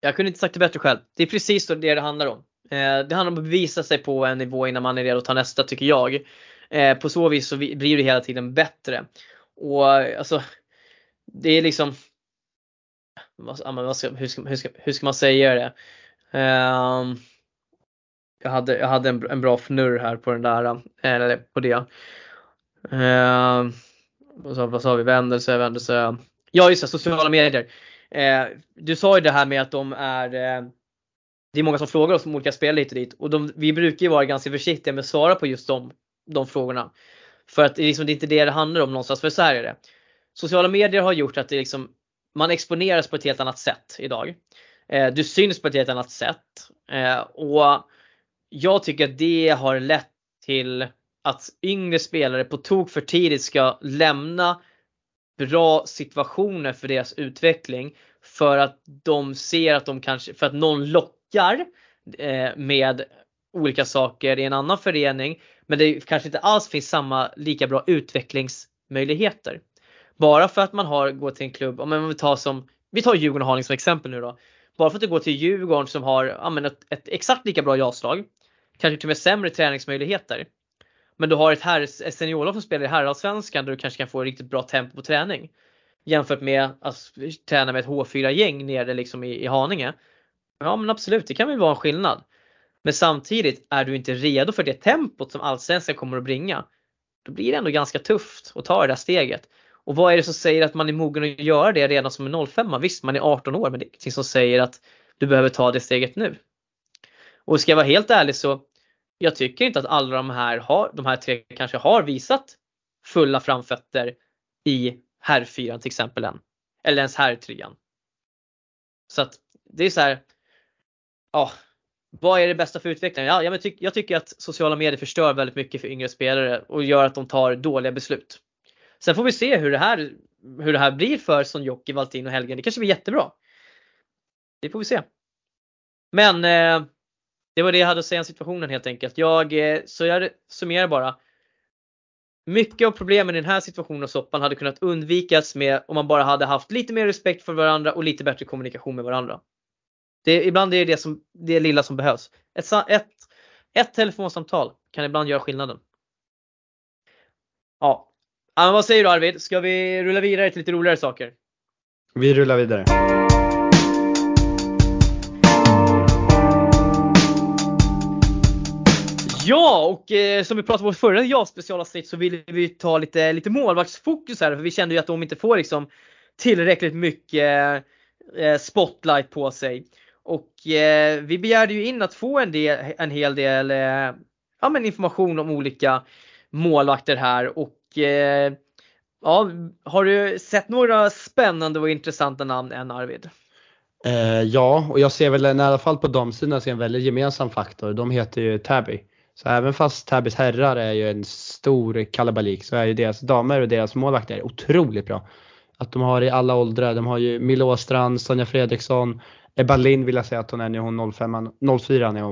Jag kunde inte sagt det bättre själv. Det är precis det det handlar om. Eh, det handlar om att bevisa sig på en nivå innan man är redo att ta nästa tycker jag. Eh, på så vis så blir det hela tiden bättre. Och alltså, det är liksom hur ska, hur, ska, hur ska man säga det? Ehm, jag hade, jag hade en, en bra fnurr här på den där, eh, eller på det. Ehm, vad, sa, vad sa vi? Vändelse, vändelse. Ja just det, sociala medier. du sa ju det här med att de är det är många som frågar oss om olika spel hit och dit och de, vi brukar ju vara ganska försiktiga med att svara på just de, de frågorna. För att det är, liksom, det är inte det det handlar om någonstans, för så här är det. Sociala medier har gjort att det liksom, man exponeras på ett helt annat sätt idag. Eh, du syns på ett helt annat sätt. Eh, och jag tycker att det har lett till att yngre spelare på tok för tidigt ska lämna bra situationer för deras utveckling. För att de ser att de kanske, för att någon lockar eh, med olika saker i en annan förening. Men det kanske inte alls finns samma lika bra utvecklingsmöjligheter. Bara för att man har gått till en klubb, om vi tar som, vi tar Djurgården och Haninge som exempel nu då. Bara för att du går till Djurgården som har ja, ett, ett exakt lika bra jaslag, kanske till och med sämre träningsmöjligheter. Men du har ett, här, ett seniorlag som spelar i herrallsvenskan där du kanske kan få riktigt bra tempo på träning. Jämfört med att träna med ett H4-gäng nere liksom i, i Haninge. Ja men absolut, det kan väl vara en skillnad. Men samtidigt är du inte redo för det tempot som allsvenskan kommer att bringa. Då blir det ändå ganska tufft att ta det där steget. Och vad är det som säger att man är mogen att göra det redan som en 05? Visst, man är 18 år, men det är ingenting som säger att du behöver ta det steget nu. Och ska jag vara helt ärlig så jag tycker inte att alla de här, har, de här tre kanske har visat fulla framfötter i herrfyran till exempel än. Eller ens herrtrean. Så att det är så här. Ja, vad är det bästa för utvecklingen? Ja, jag, jag tycker att sociala medier förstör väldigt mycket för yngre spelare och gör att de tar dåliga beslut. Sen får vi se hur det här, hur det här blir för Sonjoki, Valtin och Helgen. Det kanske blir jättebra. Det får vi se. Men eh, det var det jag hade att säga om situationen helt enkelt. Jag, eh, så jag summerar bara. Mycket av problemen i den här situationen och soppan hade kunnat undvikas med om man bara hade haft lite mer respekt för varandra och lite bättre kommunikation med varandra. Det, ibland är det det, som, det lilla som behövs. Ett, ett, ett telefonsamtal kan ibland göra skillnaden. Ja. Men vad säger du Arvid? Ska vi rulla vidare till lite roligare saker? Vi rullar vidare. Ja, och eh, som vi pratade om i förra ja specialavsnitt så ville vi ta lite, lite målvaktsfokus här för vi kände ju att de inte får liksom tillräckligt mycket eh, spotlight på sig. Och eh, vi begärde ju in att få en, del, en hel del eh, ja, men information om olika målvakter här och eh, ja, har du sett några spännande och intressanta namn än Arvid? Eh, ja, och jag ser väl i alla fall på damsidan ser en väldigt gemensam faktor. De heter ju Tabby. Så även fast Täbys herrar är ju en stor kalabalik så är ju deras damer och deras målvakter otroligt bra. Att de har i alla åldrar, de har ju Milo Åstrand, Sonja Fredriksson, Ebba Lind vill jag säga att hon är nu, hon 05, 04 nu.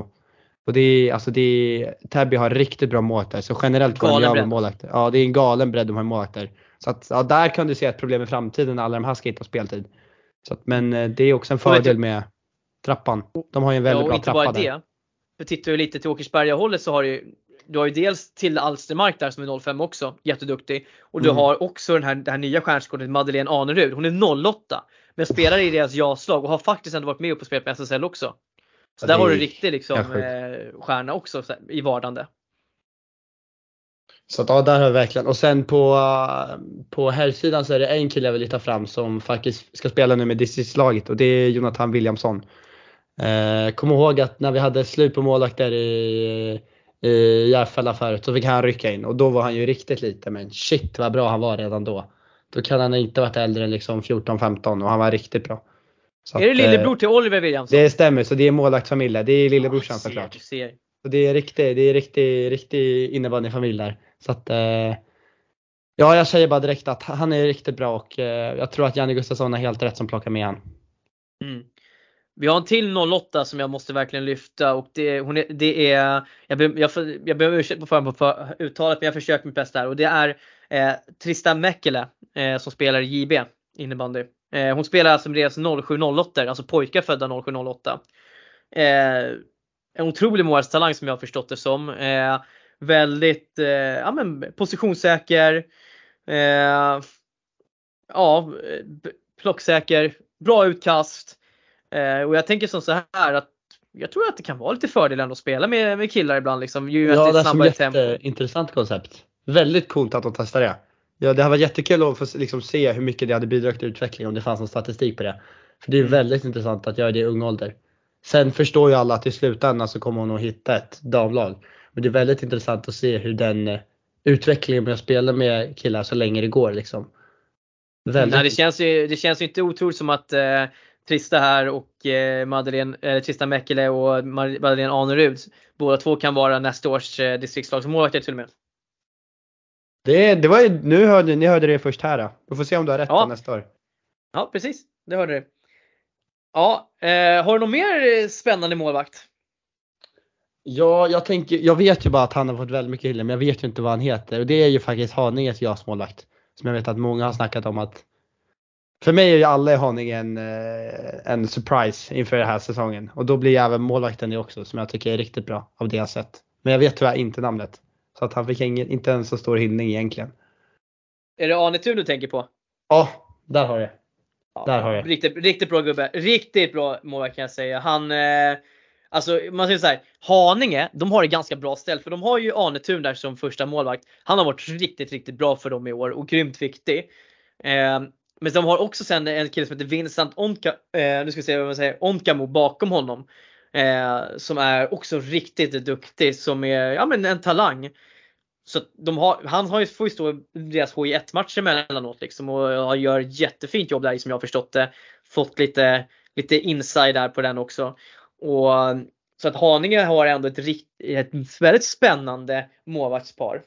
Och det är, alltså det är, Täby har riktigt bra målvakter, så generellt går de med målvakter. Ja, det är en galen bredd de har målvakter. Så att, ja, där kan du se ett problem i framtiden när alla de här ska hitta speltid. Så att, men eh, det är också en fördel med trappan. De har ju en väldigt ja, bra trappa där. Det. För tittar du lite till Åkersberga hållet så har du du har ju dels till Alstermark där som är 05 också, jätteduktig. Och du mm. har också den här, det här nya stjärnskottet Madeleine Anerud. Hon är 08 men spelar i deras ja-slag och har faktiskt ändå varit med upp och spelat med SSL också. Så ja, där har du en riktig liksom, eh, stjärna också i vardande. Så att, ja, där har vi verkligen. Och sen på, på herrsidan så är det en kille jag vill lyfta fram som faktiskt ska spela nu med distriktslaget och det är Jonathan Williamson. Eh, kom ihåg att när vi hade slut på målvakter i, i Järfälla förut så fick han rycka in och då var han ju riktigt lite men shit vad bra han var redan då. Då kan han inte varit äldre än liksom 14-15 och han var riktigt bra. Så är det lillebror eh, till Oliver Williamson? Det stämmer, så det är målvaktsfamilj Det är lillebrorsan ja, såklart. Så det är riktigt, det är riktigt, riktigt innebandyfamilj där. Så att, eh, ja, jag säger bara direkt att han är riktigt bra och eh, jag tror att Janne Gustafsson har helt rätt som plockar med han. Mm. Vi har en till 08 som jag måste verkligen lyfta och det, hon är, det är, jag ber, jag, jag ber om ursäkt på förhand på uttalet men jag försöker mitt bästa här och det är eh, Tristan Mäkelä eh, som spelar i JB innebandy. Eh, hon spelar alltså med deras 0708, alltså pojkar födda 0708. Eh, en otrolig målvaktstalang som jag har förstått det som. Eh, väldigt eh, ja, men positionssäker. Eh, ja, plocksäker, bra utkast. Eh, och jag tänker som så här att jag tror att det kan vara lite fördel ändå att spela med, med killar ibland. Liksom, ju ja, det är ett jätteintressant koncept. Väldigt coolt att de testar det. Ja, det har varit jättekul att få liksom, se hur mycket det hade bidragit till utveckling om det fanns någon statistik på det. För det är mm. väldigt intressant att göra det i ung ålder. Sen förstår ju alla att i slutändan så kommer hon att hitta ett damlag. Men det är väldigt intressant att se hur den eh, utvecklingen med att spela med killar så länge det går liksom. Väldigt... Nej, det, känns ju, det känns ju inte otroligt som att eh, Trista här och eh, Madeleine, eh, Trista Mäkelä och Madeleine Anerud. Båda två kan vara nästa års eh, distriktslagsmålvakter till och med. Det, det var ju, nu hörde ni hörde det först här då. Vi får se om du har rätt Ja. nästa år. Ja precis, det hörde du. Ja, eh, har du någon mer eh, spännande målvakt? Ja, jag tänker, jag vet ju bara att han har fått väldigt mycket hyllor men jag vet ju inte vad han heter och det är ju faktiskt Haninges JAS-målvakt. Som jag vet att många har snackat om att för mig är ju alla i Haninge en, eh, en surprise inför den här säsongen och då blir även målvakten det också som jag tycker är riktigt bra av det jag sett. Men jag vet tyvärr inte namnet. Så att han fick ingen, inte ens så stor hyllning egentligen. Är det Arne Thun du tänker på? Ja, där har jag Ja, Där har jag. Riktigt, riktigt bra gubbe. Riktigt bra målvakt kan jag säga. Han, eh, alltså man säger så här, Haninge, de har det ganska bra ställt för de har ju Arne Thun där som första målvakt. Han har varit riktigt, riktigt bra för dem i år och grymt viktig. Eh, men de har också sen en kille som heter Vincent Onka, eh, nu ska vi se vad man säger, Onkamo bakom honom. Eh, som är också riktigt duktig, som är ja, men en talang. Så de har, han har ju, får ju stå i deras H1 matcher emellanåt liksom och gör ett jättefint jobb där som jag har förstått det. Fått lite, lite inside där på den också. Och, så att Haninge har ändå ett, rikt, ett väldigt spännande målvaktspar.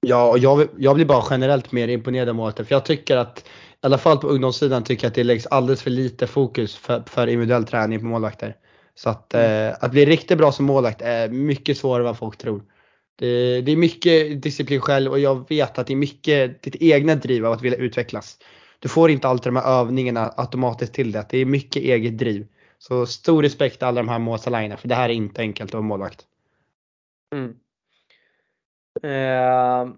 Ja, och jag, jag blir bara generellt mer imponerad av målvakter för jag tycker att i alla fall på ungdomssidan tycker jag att det läggs alldeles för lite fokus för, för individuell träning på målvakter. Så att, eh, att bli riktigt bra som målvakt är mycket svårare än vad folk tror. Det, det är mycket disciplin själv och jag vet att det är mycket ditt egna driv av att vilja utvecklas. Du får inte alltid de här övningarna automatiskt till det. Det är mycket eget driv. Så stor respekt till alla de här målsalangerna för det här är inte enkelt att vara målvakt. Mm. Eh,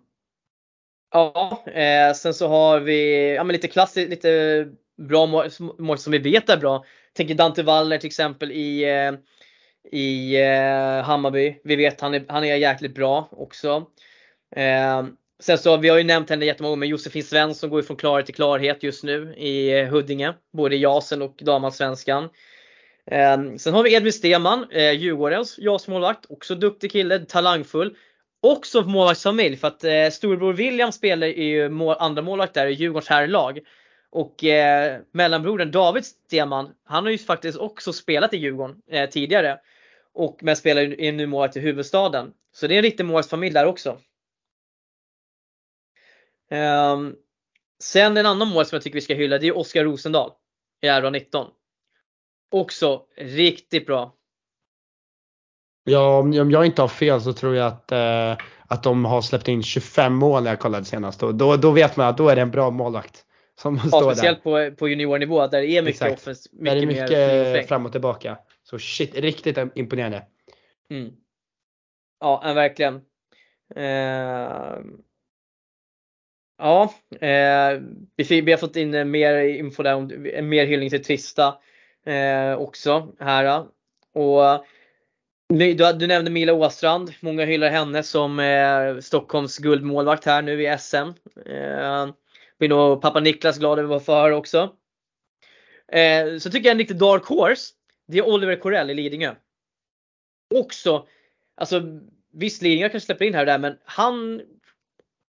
ja, eh, sen så har vi ja, men lite klassiskt, lite bra mål, mål som vi vet är bra. Tänker Dante Waller till exempel i, eh, i eh, Hammarby. Vi vet han är, han är jäkligt bra också. Eh, sen så vi har ju nämnt henne jättemånga gånger, men Josefin Svensson går ju från klarhet till klarhet just nu i Huddinge. Både i JASen och damallsvenskan. Sen har vi Edvin Stenman, Djurgårdens JAS-målvakt. Också duktig kille, talangfull. Också målvaktsfamilj för att eh, storebror William spelar ju mål, andra målvakt där i Djurgårdens herrlag. Och eh, mellanbrodern David Stenman, han har ju faktiskt också spelat i Djurgården eh, tidigare. Och men spelar ju nu målvakt i huvudstaden. Så det är en riktig målvaktsfamilj där också. Ehm, sen en annan mål som jag tycker vi ska hylla, det är Oskar Rosendal i RA19. Också riktigt bra. Ja, om om jag inte har fel så tror jag att, eh, att de har släppt in 25 mål när jag kollade senast. Då, då, då vet man att då är det en bra målvakt. Som Ja, står där. speciellt på, på juniornivå där det är mycket Exakt. offens, Där mycket, är mer fri och mycket fläkt. fram och tillbaka. Så shit, riktigt imponerande. Mm. Ja, verkligen. Eh, ja, eh, vi, vi har fått in eh, mer info där, om, mer hyllning till Trista eh, också här. Och du, du nämnde Mila Åstrand, många hyllar henne som eh, Stockholms guldmålvakt här nu i SM. Blir nog pappa Niklas glad över att få höra också. Eh, så tycker jag en riktig dark horse, det är Oliver Corell i Lidingö. Också, alltså visst Lidingö kanske släpper in här och där men han,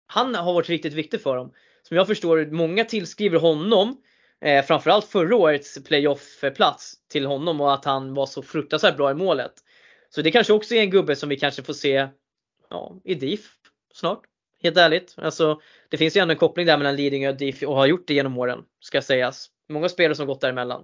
han har varit riktigt viktig för dem. Som jag förstår många tillskriver honom eh, framförallt förra årets playoff-plats till honom och att han var så fruktansvärt bra i målet. Så det kanske också är en gubbe som vi kanske får se ja, i DIF snart. Helt ärligt. Alltså, det finns ju ändå en koppling där mellan Lidingö och DIF och har gjort det genom åren. Ska sägas. Många spelare som gått däremellan.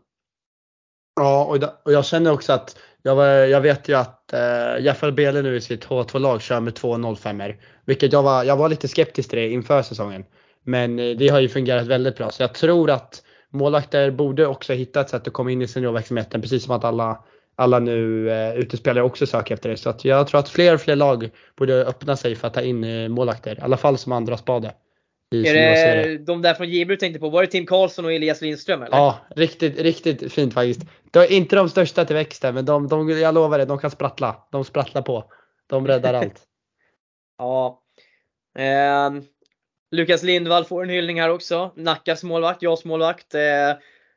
Ja, och, och jag känner också att jag, var, jag vet ju att eh, Jeffel Bele nu i sitt H2-lag kör med två 05 Vilket jag var, jag var lite skeptisk till det inför säsongen. Men eh, det har ju fungerat väldigt bra. Så jag tror att målvakter borde också hitta ett sätt att komma in i seniorverksamheten. Precis som att alla, alla nu eh, utespelare också söker efter det. Så jag tror att fler och fler lag borde öppna sig för att ta in eh, målvakter. I alla fall som andra spade. I Är det de där från Jibru tänkte på? Var det Tim Karlsson och Elias Lindström eller? Ja, riktigt, riktigt fint faktiskt. De är inte de största till växten, men de, de, jag lovar det, de kan sprattla. De sprattlar på. De räddar allt. Ja. Ehm, Lukas Lindvall får en hyllning här också. Nackas målvakt, Jas målvakt. Eh,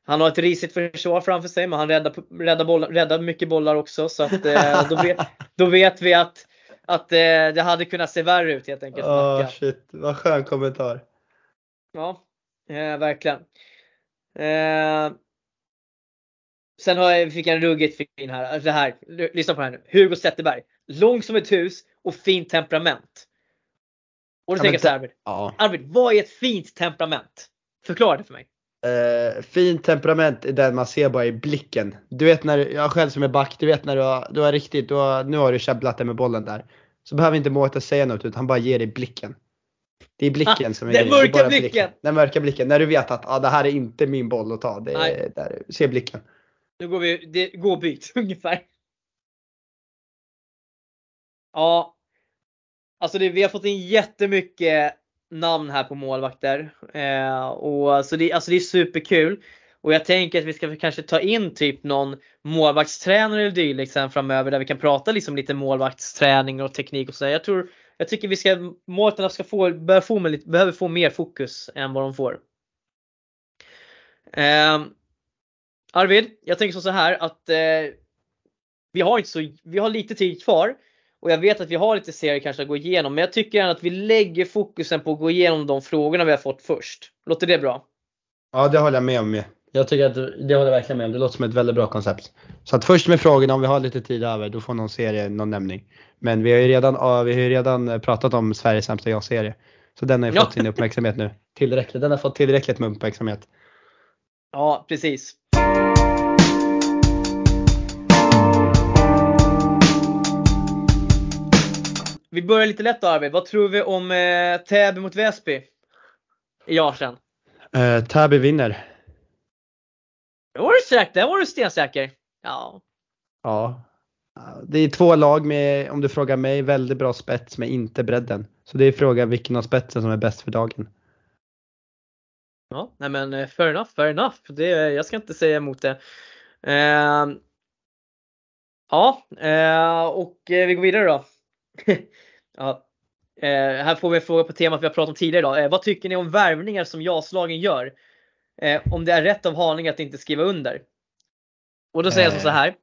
han har ett risigt försvar framför sig men han räddar, räddar, bollar, räddar mycket bollar också. Så att, eh, då, vet, då vet vi att, att eh, det hade kunnat se värre ut helt enkelt. Nacka. shit, vad skön kommentar. Ja, eh, verkligen. Eh, sen har jag, fick jag en ruggigt fin här. Det här. Lyssna på det här nu. Hugo Zetterberg. Lång som ett hus och fint temperament. Och då Ja, tänker jag så här, Arvid. Ja. Arvid, vad är ett fint temperament? Förklara det för mig. Eh, fint temperament är den man ser bara i blicken. Du vet när jag själv som är back, du vet när du har, du har riktigt, du har, nu har du käbblat det med bollen där. Så behöver inte Mårten säga något utan han bara ger dig blicken. Det är blicken Ah, som är den grejen, mörka bara blicken. Den mörka blicken. När du vet att ah, det här är inte min boll att ta. Det är, där, se blicken. Nu går vi, det, gå byt ungefär. Ja. Alltså det, vi har fått in jättemycket namn här på målvakter. Eh, och så det, alltså det är superkul. Och jag tänker att vi ska kanske ta in typ någon målvaktstränare eller dylikt sen framöver där vi kan prata liksom lite målvaktsträning och teknik och sådär. Jag tror, jag tycker vi ska, målvakterna ska få, bör få med behöver få mer fokus än vad de får. Eh, Arvid, jag tänker så här att eh, vi har inte så, vi har lite tid kvar och jag vet att vi har lite serier kanske att gå igenom, men jag tycker gärna att vi lägger fokusen på att gå igenom de frågorna vi har fått först. Låter det bra? Ja, det håller jag med om. Jag tycker att det håller jag verkligen med om. Det låter som ett väldigt bra koncept. Så att först med frågorna, om vi har lite tid över, då får någon serie någon nämning. Men vi har ju redan, vi har ju redan pratat om Sveriges sämsta ja-serie. Så den har ju Ja. fått sin uppmärksamhet nu. Tillräckligt. Den har fått tillräckligt med uppmärksamhet. Ja, precis. Vi börjar lite lätt då Arvid. Vad tror vi om eh, Täby mot Väsby? I Arsen. Uh, Täby vinner. Där var du säker, där var du stensäker. Ja. Ja. Det är två lag med, om du frågar mig, väldigt bra spets med inte bredden. Så det är frågan vilken av spetsen som är bäst för dagen. Ja, nej men eh, fair enough, fair enough. Det, jag ska inte säga emot det. Eh, ja, eh, och eh, vi går vidare då. ja, eh, här får vi en fråga på temat vi har pratat om tidigare idag. Eh, vad tycker ni om värvningar som JAS-lagen gör? Eh, om det är rätt av Haninge att inte skriva under? Och då säger jag Eh. så här.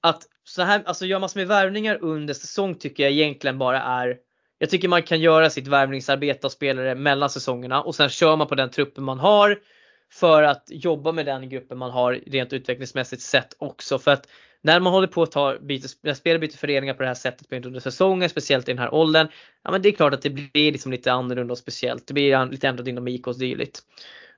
Att så här, alltså gör massor med värvningar under säsong tycker jag egentligen bara är jag tycker man kan göra sitt värvningsarbete av spelare mellan säsongerna och sen kör man på den truppen man har för att jobba med den gruppen man har rent utvecklingsmässigt sett också. För att när man håller på att ta byter, när spelare byter föreningar på det här sättet under säsongen, speciellt i den här åldern. Ja men det är klart att det blir liksom lite annorlunda och speciellt. Det blir lite ändrad dynamik och dylikt.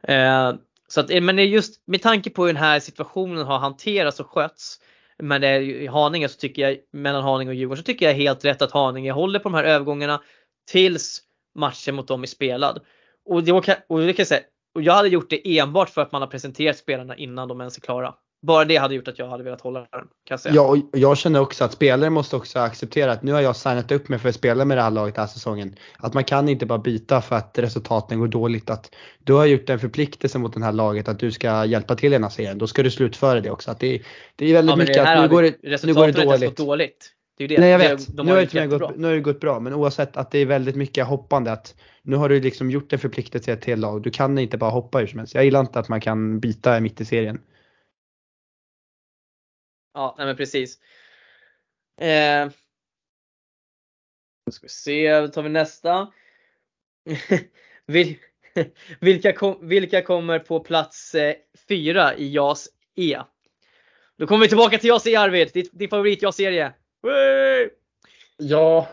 Eh, så att, eh, men just med tanke på hur den här situationen har hanterats och skötts men det är ju i Haninge så tycker jag, mellan Haninge och Djurgården så tycker jag helt rätt att Haninge håller på de här övergångarna tills matchen mot dem är spelad. Och det, och det kan jag säga, och jag hade gjort det enbart för att man har presenterat spelarna innan de ens är klara. Bara det hade gjort att jag hade velat hålla den. Kan jag. Ja, jag känner också att spelare måste också acceptera att nu har jag signat upp mig för att spela med det här laget den här säsongen. Att man kan inte bara byta för att resultaten går dåligt. Att du har gjort en förpliktelse mot det här laget att du ska hjälpa till i den här serien. Då ska du slutföra det också. Att det, det är väldigt Ja, mycket att nu går det, nu går det dåligt. dåligt. Det är det. Nej jag vet, de nu, har det gått, nu har det gått bra. Men oavsett att det är väldigt mycket hoppande. Att nu har du liksom gjort en förpliktelse till ett lag. Du kan inte bara hoppa hur som helst. Jag gillar inte att man kan byta mitt i serien. Ja, nej men precis. Eh, då ska vi se, då tar vi nästa. Vil, vilka, kom, vilka kommer på plats eh, fyra i JAS E? Då kommer vi tillbaka till JAS E Arvid, din, din favorit JAS-serie. Ja.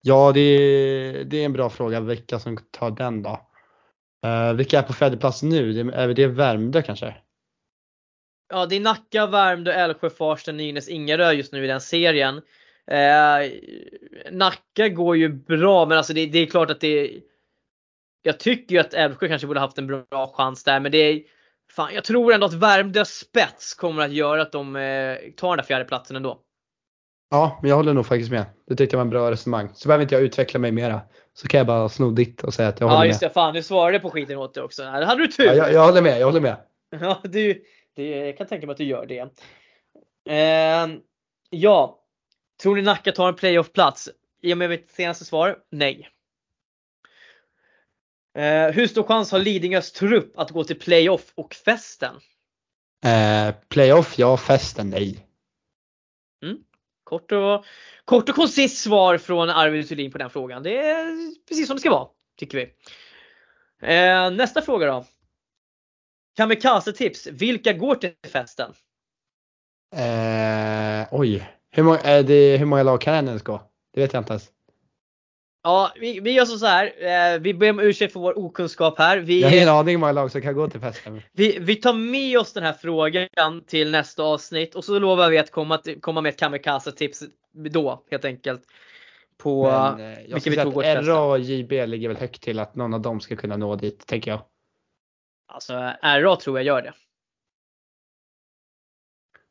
Ja, det är, det är en bra fråga vilka som tar den då. Uh, vilka är på fjärde plats nu? Det, är det Värmdö kanske? Ja, det är Nacka, Värmdö, Älvsjö, Farsta, Nynäs, Ingarö just nu i den serien. Eh, Nacka går ju bra, men alltså det, det är klart att det Jag tycker ju att Älvsjö kanske borde haft en bra chans där, men det är Fan, jag tror ändå att Värmdö spets kommer att göra att de eh, tar den där fjärde platsen ändå. Ja, men jag håller nog faktiskt med. Det tyckte jag var en bra resonemang. Så behöver inte jag utveckla mig mera. Så kan jag bara sno ditt och säga att jag Ja håller just med. det, fan du svarade på skiten åt det också. Ja, det hade du tur! Ja, jag, jag håller med, jag håller med. Ja, du, det, jag kan tänka mig att du gör det. Eh, ja, tror ni Nacka tar en playoff-plats? I och med mitt senaste svar, nej. Eh, hur stor chans har Lidingös trupp att gå till playoff och festen? Eh, playoff, ja. Festen, nej. Kort och, kort och koncist svar från Arvid Thulin på den frågan. Det är precis som det ska vara, tycker vi. Eh, nästa fråga då. Kamikaze-tips. Vilka går till festen? Eh, oj, hur många, är det, hur många lag kan en ens gå? Det vet jag inte ens. Ja, vi, vi gör så här. Eh, vi ber om ursäkt för vår okunskap här. Vi, Jag har ingen aning hur många lag som kan gå till festen. vi, vi tar med oss den här frågan till nästa avsnitt och så lovar vi att komma, till, komma med ett kamikaze-tips då helt enkelt. På Men, eh, jag vilka vi att årsfesten. RA och JB ligger väl högt till att någon av dem ska kunna nå dit, tänker jag. Alltså RA tror jag gör det.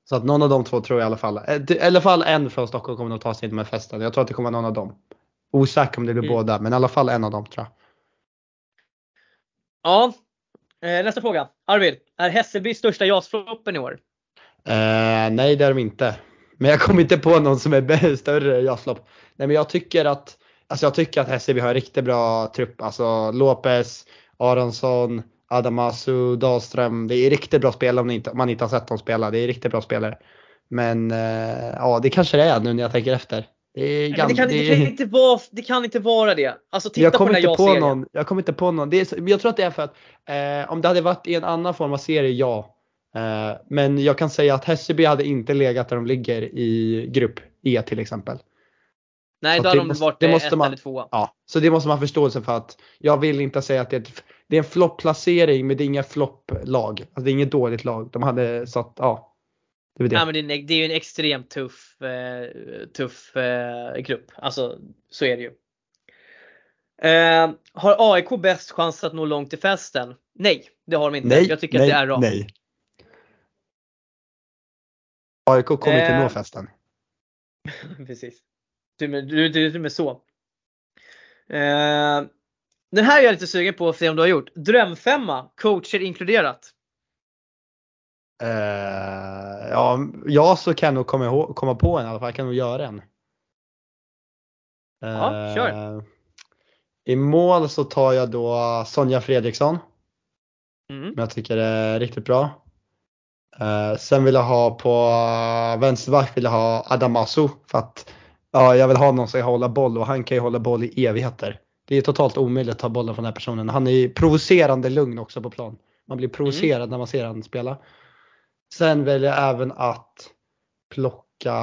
Så att någon av de två tror jag i alla fall. eh, I alla fall en från Stockholm kommer nog ta sig in med festen. Jag tror att det kommer vara någon av dem. Osäker om det blir Mm. båda, men i alla fall en av dem tror jag. Ja, eh, nästa fråga. Arvid, är Hässelby största JAS-floppen i år? Eh, nej, det är de inte. Men jag kommer inte på någon som är större jazzlopp. Nej, men jag tycker att Alltså jag tycker att Hässelby har en riktigt bra trupp. Alltså Lopez, Aronsson, Adamasu, Dahlström. Det är riktigt bra spelare om, ni inte, man inte har sett dem spela. Det är riktigt bra spelare. Men eh, ja, det kanske det är nu när jag tänker efter. Det, gam- det, kan, det kan inte vara, det kan inte vara det. Alltså titta jag på kommer den här någon. Jag kommer inte på någon. Det är, jag tror att det är för att eh, om det hade varit i en annan form av serie, ja. Eh, men jag kan säga att Hässelby hade inte legat där de ligger i grupp E till exempel. Nej, Så då hade de måste- varit det eh, måste ett man- eller tvåa. Ja, så det måste man ha förståelse för att jag vill inte säga att det är, ett, det är en floppplacering men det är inga flopplag. Alltså det är inget dåligt lag. De hade satt, ja. Det är det. Nej, men det, är, det är ju en extremt tuff, eh, tuff eh, grupp. Alltså så är det ju. Eh, har AIK bäst chans att nå långt i festen? Nej, det har de inte. nej, jag tycker nej, att det är RA. nej. AIK kommer inte Eh, nå festen. Precis. Du, du, du, du med så. Eh, den här är jag lite sugen på att se om du har gjort. Drömfemma, coacher inkluderat. Eh, ja, ja, så kan jag nog komma, ihåg, komma på en i alla fall. Jag kan nog göra en. Ja, Eh, kör. I mål så tar jag då Sonja Fredriksson. Mm. som jag tycker är riktigt bra. Eh, sen vill jag ha på eh, vänsterback vill jag ha Adamasu för att ja, jag vill ha någon som kan hålla boll och han kan ju hålla boll i evigheter. Det är totalt omöjligt att ta bollen från den här personen. Han är provocerande lugn också på plan. Man blir provocerad när man ser han spela. Sen väljer jag även att plocka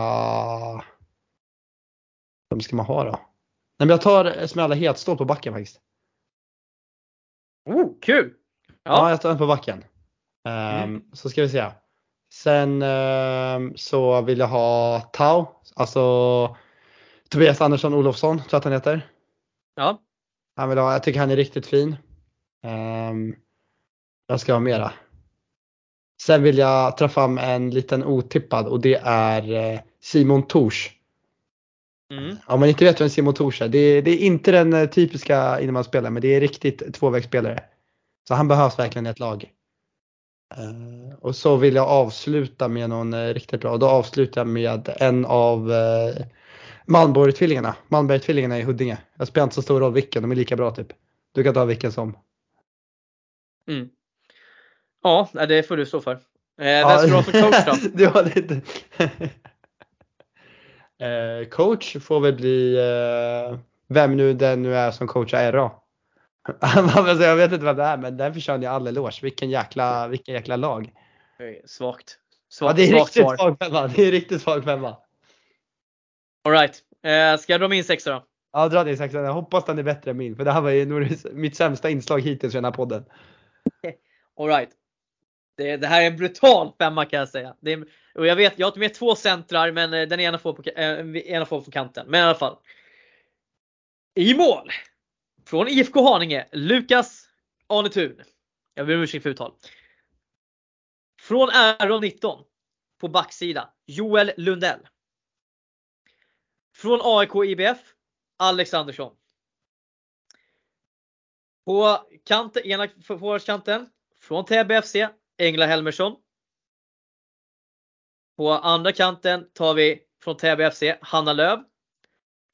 Vem ska man ha då? Nej men jag tar Esmeralda Hedstål på backen faktiskt. Oh, kul! Ja, Ja, jag tar en på backen. Ehm, Mm. Så ska vi se. Sen ehm, så vill jag ha Tau, alltså Tobias Andersson Olofsson, tror jag att han heter. ja. Han vill ha, jag tycker han är riktigt fin. Um, jag ska ha mera. Sen vill jag ta fram en liten otippad och det är eh, Simon Tors. Mm. Om man inte vet vem Simon Tors är, det är, det är inte den eh, typiska innebandyspelaren men det är riktigt tvåvägsspelare. Så han behövs verkligen i ett lag. Eh, och så vill jag avsluta med någon riktigt bra. Och då avslutar jag med en av uh, Malmborg-tvillingarna. Malmberg-tvillingarna i Huddinge. Jag spelar inte så stor roll vilken, de är lika bra typ. Du kan ta vilken som. Mm. Ja, det får du stå för. Eh, vem ska du ha som coach då? du har lite. Eh, coach får väl bli eh, vem nu den nu är som coachar RA. Alltså, jag vet inte vad det är men den förtjänar jag all eloge. Vilken jäkla, vilken jäkla lag. Eh, Svagt. Ja, Svagt, det är svagt riktigt svag femma. Det är riktigt svag femma. Alright. Eh, ska jag dra min sexa då? Ja, dra din sexan. Jag hoppas den är bättre än min. För det här var ju nog mitt sämsta inslag hittills i den här podden. Alright. Det, det här är en brutal femma kan jag säga. Är, och jag vet, jag har med två centrar men eh, den ena får på, eh, ena får på kanten. Men i alla fall. I mål! Från IFK Haninge, Lukas Arnetun. Jag ber om ursäkt för uttal. Från RA19 på backsida, Joel Lundell. Från AIK IBF, Alex Andersson. På kanten, ena forwardskanten, från Täby FC, Engla Helmersson. På andra kanten tar vi från Täby FC, Hanna Löv.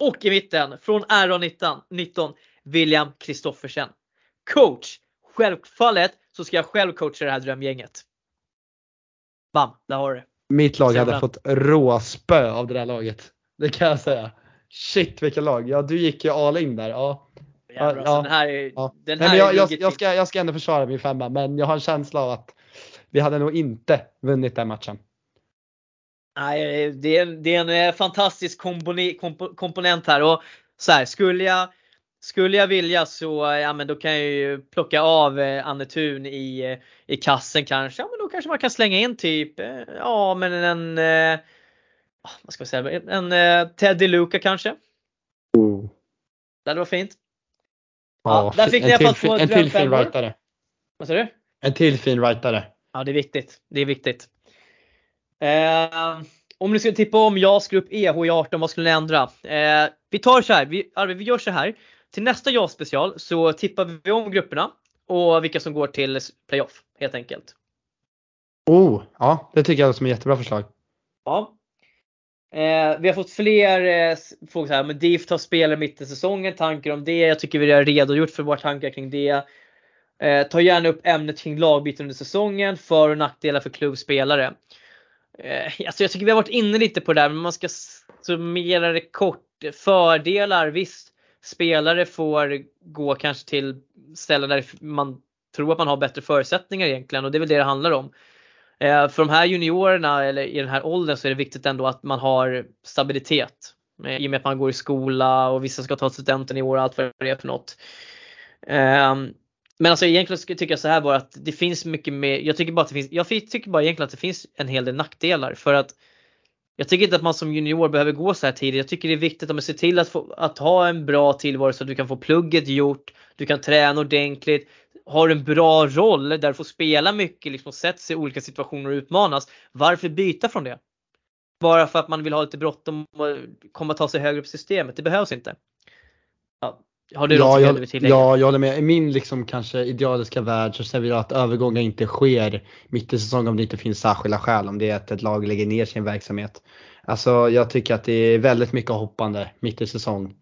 Och i mitten, från RA19, 19, William Kristoffersen. Coach! Självfallet så ska jag själv coacha det här drömgänget. Bam, där har du det. Mitt lag hade fått råspö av det där laget. Det kan jag säga. Shit vilket lag. Ja du gick ju all in där. Ja. Jävlar, ja, den här är, ja. den Nej, här men jag, ska, jag ska ändå försvara min femma men jag har en känsla av att vi hade nog inte vunnit den matchen. Nej, det är, det är en eh, fantastisk kompone, komp, komponent här och så här, skulle jag skulle jag vilja så ja, men då kan jag ju plocka av eh, Anne Thun i, eh, i kassen kanske. Ja, men då kanske man kan slänga in typ eh, ja, men en eh, vad ska jag säga, en eh, Teddy Luca kanske. Oh. Det hade varit fint. Ja, där fick ni i alla fall två En till fin rightare. Vad sa du? En till fin rightare. Ja, det är viktigt. Det är viktigt. Eh, om ni skulle tippa om JAS-grupp EH i 18, vad skulle ni ändra? Eh, vi tar så här, vi, Arvid, vi gör så här. Till nästa JAS-special så tippar vi om grupperna och vilka som går till playoff helt enkelt. Oh, ja, det tycker jag låter som ett jättebra förslag. Ja. Eh, vi har fått fler eh, frågor så här, men DIF tar spelare mitt i säsongen, tankar om det. Jag tycker vi har redogjort för våra tankar kring det. Eh, ta gärna upp ämnet kring lagbyten under säsongen, för och nackdelar för klubbspelare. Eh, alltså jag tycker vi har varit inne lite på det där, men man ska summera det kort. Fördelar, visst. Spelare får gå kanske till ställen där man tror att man har bättre förutsättningar egentligen och det är väl det det handlar om. Eh, för de här juniorerna eller i den här åldern så är det viktigt ändå att man har stabilitet. Eh, I och med att man går i skola och vissa ska ta studenten i år och allt vad det är för något. Ehm, men alltså egentligen tycker jag så här bara att det finns mycket mer. Jag tycker bara att det finns. Jag tycker bara egentligen att det finns en hel del nackdelar för att jag tycker inte att man som junior behöver gå så här tidigt. Jag tycker det är viktigt att man ser till att, få, att ha en bra tillvaro så att du kan få plugget gjort. Du kan träna ordentligt. Har en bra roll där du får spela mycket liksom, och sätta sig i olika situationer och utmanas. Varför byta från det? Bara för att man vill ha lite bråttom och komma ta sig högre upp i systemet. Det behövs inte. Ja. Har du ja, något jag, tillägga? ja, jag håller med. I min liksom kanske idealiska värld så ser vi att övergångar inte sker mitt i säsongen om det inte finns särskilda skäl. Om det är att ett lag lägger ner sin verksamhet. Alltså jag tycker att det är väldigt mycket hoppande mitt i säsong.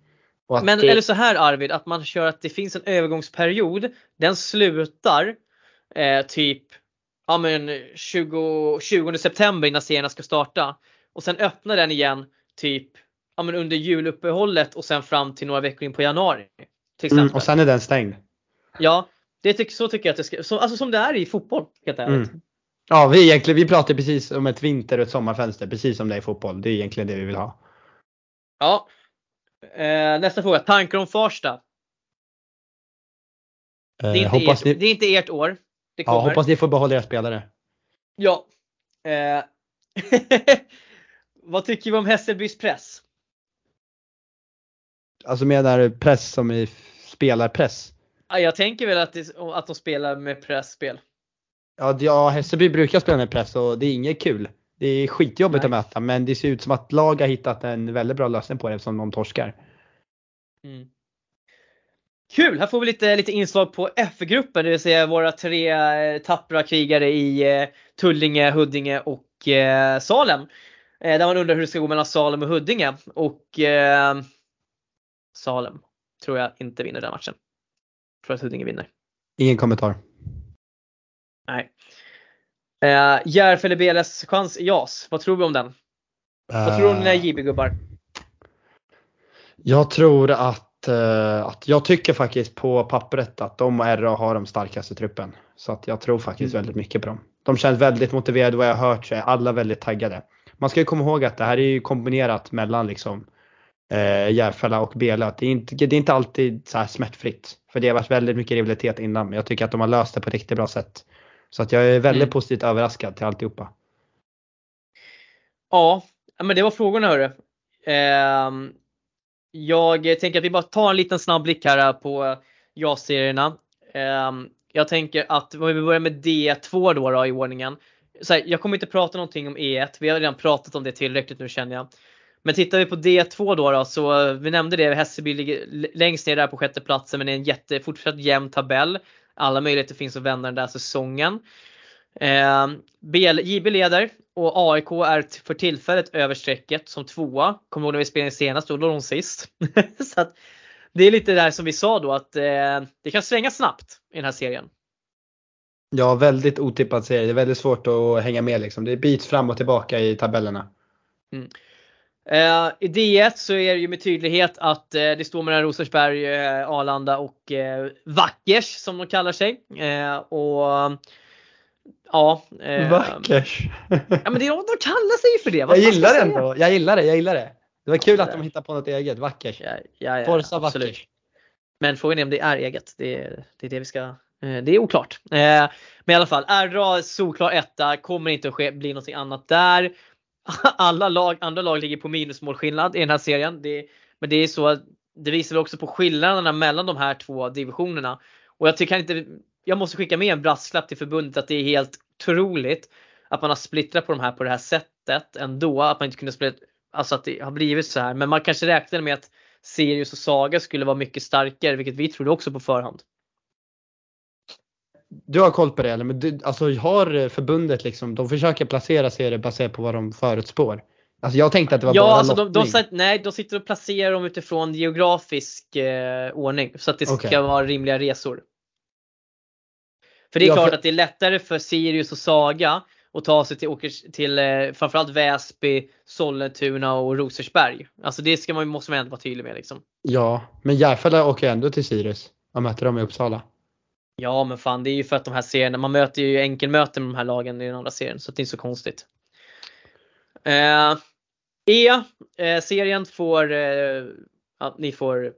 Men det... eller så här Arvid, att man kör att det finns en övergångsperiod. Den slutar eh, typ ja, men 20, 20 september innan serierna ska starta. Och sen öppnar den igen typ ja, men under juluppehållet och sen fram till några veckor in på januari. Till mm, och sen är den stängd. Ja, det tycker, så tycker jag att det ska, så, alltså som det är i fotboll helt ärligt. Mm. Ja, vi, egentligen, vi pratar precis om ett vinter och ett sommarfönster, precis som det är i fotboll. Det är egentligen det vi vill ha. Ja. Eh, nästa fråga, tankar om Farsta? Det är, inte ert, ni... det är inte ert år. Det ja, hoppas ni får behålla era spelare. Ja. Eh. Vad tycker vi om Hässelbys press? Alltså menar du press som i spelarpress? Ja, jag tänker väl att, det, att de spelar med pressspel. Ja, ja, Hässelby brukar spela med press och det är inget kul. Det är skitjobbigt Nej. att möta men det ser ut som att lag har hittat en väldigt bra lösning på det eftersom de torskar. Mm. Kul! Här får vi lite, lite inslag på F-gruppen, det vill säga våra tre eh, tappra krigare i eh, Tullinge, Huddinge och eh, Salem. Där man undrar hur det ska gå mellan Salem och Huddinge. Och eh, Salem tror jag inte vinner den matchen. Jag tror att Huddinge vinner. Ingen kommentar. Nej. Eh, Järfälla BLS chans i JAS. Vad tror vi om den? Uh, Vad tror du om dina JB-gubbar? Jag tror att, uh, att jag tycker faktiskt på pappret att de och RA har de starkaste truppen. Så att jag tror faktiskt mm. väldigt mycket på dem. De känns väldigt motiverade vad jag har hört så är alla väldigt taggade. Man ska ju komma ihåg att det här är ju kombinerat mellan liksom eh, Järfälla och Bela. Det är, inte, det är inte alltid så här smärtfritt. För det har varit väldigt mycket rivalitet innan. Men jag tycker att de har löst det på ett riktigt bra sätt. Så att jag är väldigt mm. positivt överraskad till alltihopa. Ja, men det var frågorna hörru. Eh, jag tänker att vi bara tar en liten snabb blick här på ja-serierna. Eh, jag tänker att om vi börjar med D2 då, då i ordningen. Så här, jag kommer inte prata någonting om E1. Vi har redan pratat om det tillräckligt nu känner jag. Men tittar vi på D2 då, då så vi nämnde det, Hässelby ligger längst ner där på sjätte platsen men det är en jätte, fortsatt jämn tabell. Alla möjligheter finns att vända den där säsongen. Eh, BL, JB leder och AIK är för tillfället över strecket som tvåa. Kommer ihåg när vi spelade senast? Då låg de sist. så att, det är lite där som vi sa då att eh, det kan svänga snabbt i den här serien. Ja, väldigt otippad serie. Det är väldigt svårt att hänga med liksom. Det byts fram och tillbaka i tabellerna. Mm. Uh, I D1 så är det ju med tydlighet att uh, det står mellan Rosersberg, uh, Arlanda och Vackers som de kallar sig. och Ja. Eh, Vackert. Ja men det, de kallar sig ju för det. Vad Jag gillar det ändå. Jag gillar det, jag gillar det. Det var kul att Ja. de hittade på något eget. Vackert. Ja, ja, ja, Forza absolut. vackert. Men frågan är om det är eget. Det är det, är det vi ska eh, det är oklart. Eh, Men i alla fall, RA solklar etta, kommer inte att ske, bli någonting annat där. Alla lag, andra lag ligger på minusmålskillnad i den här serien. Det, men det är så att det visar väl också på skillnaderna mellan de här två divisionerna. Och jag tycker inte, jag måste skicka med en brasklapp till förbundet att det är helt otroligt att man har splittrat på de här på det här sättet ändå. Att man inte kunde splittra, alltså att det har blivit så här. Men man kanske räknade med att Sirius och Saga skulle vara mycket starkare, vilket vi trodde också på förhand. Du har koll på det eller? Men du, alltså har förbundet liksom, de försöker placera serier baserat på vad de förutspår? Alltså jag tänkte att det var Ja, bara alltså de, de, sätt- nej, de sitter och placerar dem utifrån geografisk eh, ordning så att det ska Okej. vara rimliga resor. För det är Ja, klart för- att det är lättare för Sirius och Saga att ta sig till, till eh, framförallt Väsby, Sollentuna och Rosersberg. Alltså det ska man, måste man ändå vara tydlig med liksom. Ja, men Järfälla åker ändå till Sirius och möter dem i Uppsala. Ja men fan det är ju för att de här serierna, man möter ju enkelmöten med de här lagen i den andra serien så det är inte så konstigt. Eh, E, eh, serien får, eh, ja, ni får,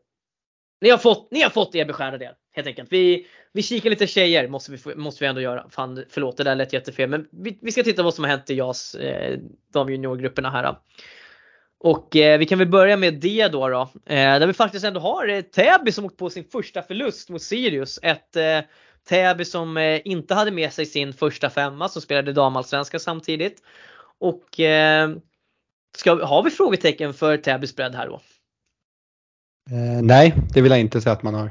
ni har fått, ni har fått er beskärda del helt enkelt. Vi, vi kikar lite tjejer måste vi, måste vi ändå göra. Fan förlåt det där lät jättefel men vi, vi ska titta vad som har hänt i JAS, eh, de juniorgrupperna här. Och eh, vi kan väl börja med det då. då eh, där vi faktiskt ändå har eh, Täby som åkt på sin första förlust mot Sirius. Ett eh, Täby som eh, inte hade med sig sin första femma som spelade damallsvenska samtidigt. Och eh, ska, har vi frågetecken för Täbys bredd här då? Eh, nej, det vill jag inte säga att man har.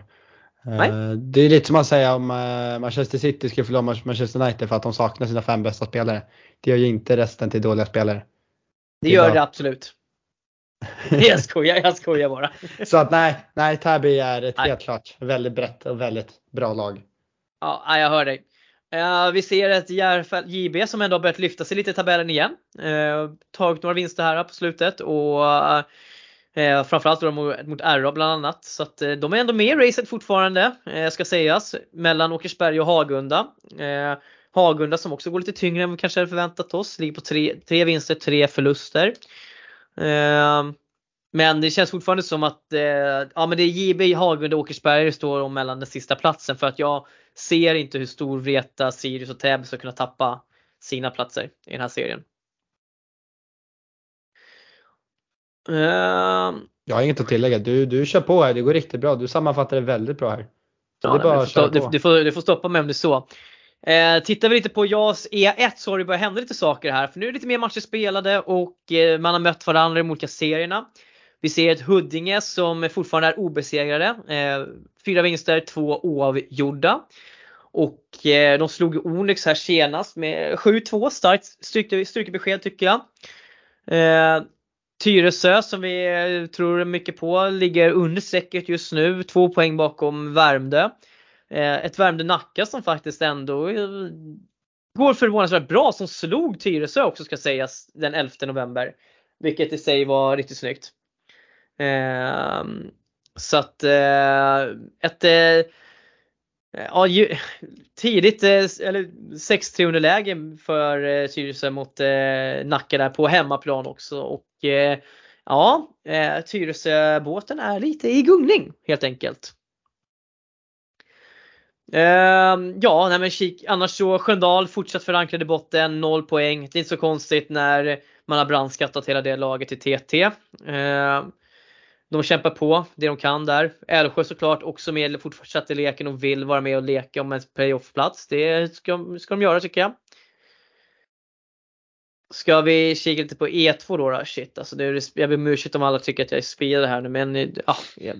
Nej. det är lite som att säga om Manchester City skulle förlora Manchester United för att de saknar sina fem bästa spelare. Det gör ju inte resten till dåliga spelare. Det gör det absolut. Jag skojar, jag skojar bara. Så att nej, nej Täby är ett Nej. helt klart väldigt brett och väldigt bra lag. Ja, jag hör dig. Eh, vi ser ett Järfäll JB som ändå har börjat lyfta sig lite i tabellen igen. Uh, tagit några vinster här på slutet och uh, framförallt då mot, RA bland annat. Så att eh, de är ändå med i racet fortfarande, ska sägas, mellan Åkersberg och Hagunda. Eh, Hagunda som också går lite tyngre än vi kanske hade förväntat oss, ligger på tre, tre vinster, tre förluster. Eh, men det känns fortfarande som att eh, ja, men det är JB, Hagunda och Åkersberga det står om mellan den sista platsen för att jag ser inte hur stor Vreta, Sirius och Täby ska kunna tappa sina platser i den här serien. Ehm, Jag har inget att tillägga. Du, du kör på här, det går riktigt bra. Du sammanfattar det väldigt bra här. Ja, det är bara du, får, du, får, du får stoppa mig om det är så. Eh, tittar vi lite på JAS E1 så har det börjat hända lite saker här. För nu är det lite mer matcher spelade och eh, man har mött varandra i de olika serierna. Vi ser ett Huddinge som fortfarande är obesegrade. Eh, fyra vinster, två oavgjorda. Och eh, de slog Onyx här senast med 7-2. Starkt styrke, styrkebesked tycker jag. Eh, Tyresö som vi eh, tror mycket på ligger under strecket just nu. Två poäng bakom Värmdö. Eh, ett Värmdö-Nacka som faktiskt ändå eh, går förvånansvärt bra som slog Tyresö också ska sägas den 11 november. Vilket i sig var riktigt snyggt. Eh, så att eh, ett eh, ja, ju, tidigt eh, eller 6-3 underläge för eh, Tyresö mot eh, Nacka där på hemmaplan också. Och eh, ja, eh, är lite i gungning helt enkelt. Uh, ja, nej men kik, annars så Sköndal fortsatt förankrad i botten, 0 poäng. Det är inte så konstigt när man har brandskattat hela det laget i TT. Uh, ehm, de kämpar på det de kan där. Älvsjö såklart också med fortsatt i leken och vill vara med och leka om en playoffplats. Det ska, ska de göra tycker jag. Ska vi kika lite på E2 då? då? Shit, alltså det är, jag ber om ursäkt om alla tycker att jag är speedad här nu men ja, jag,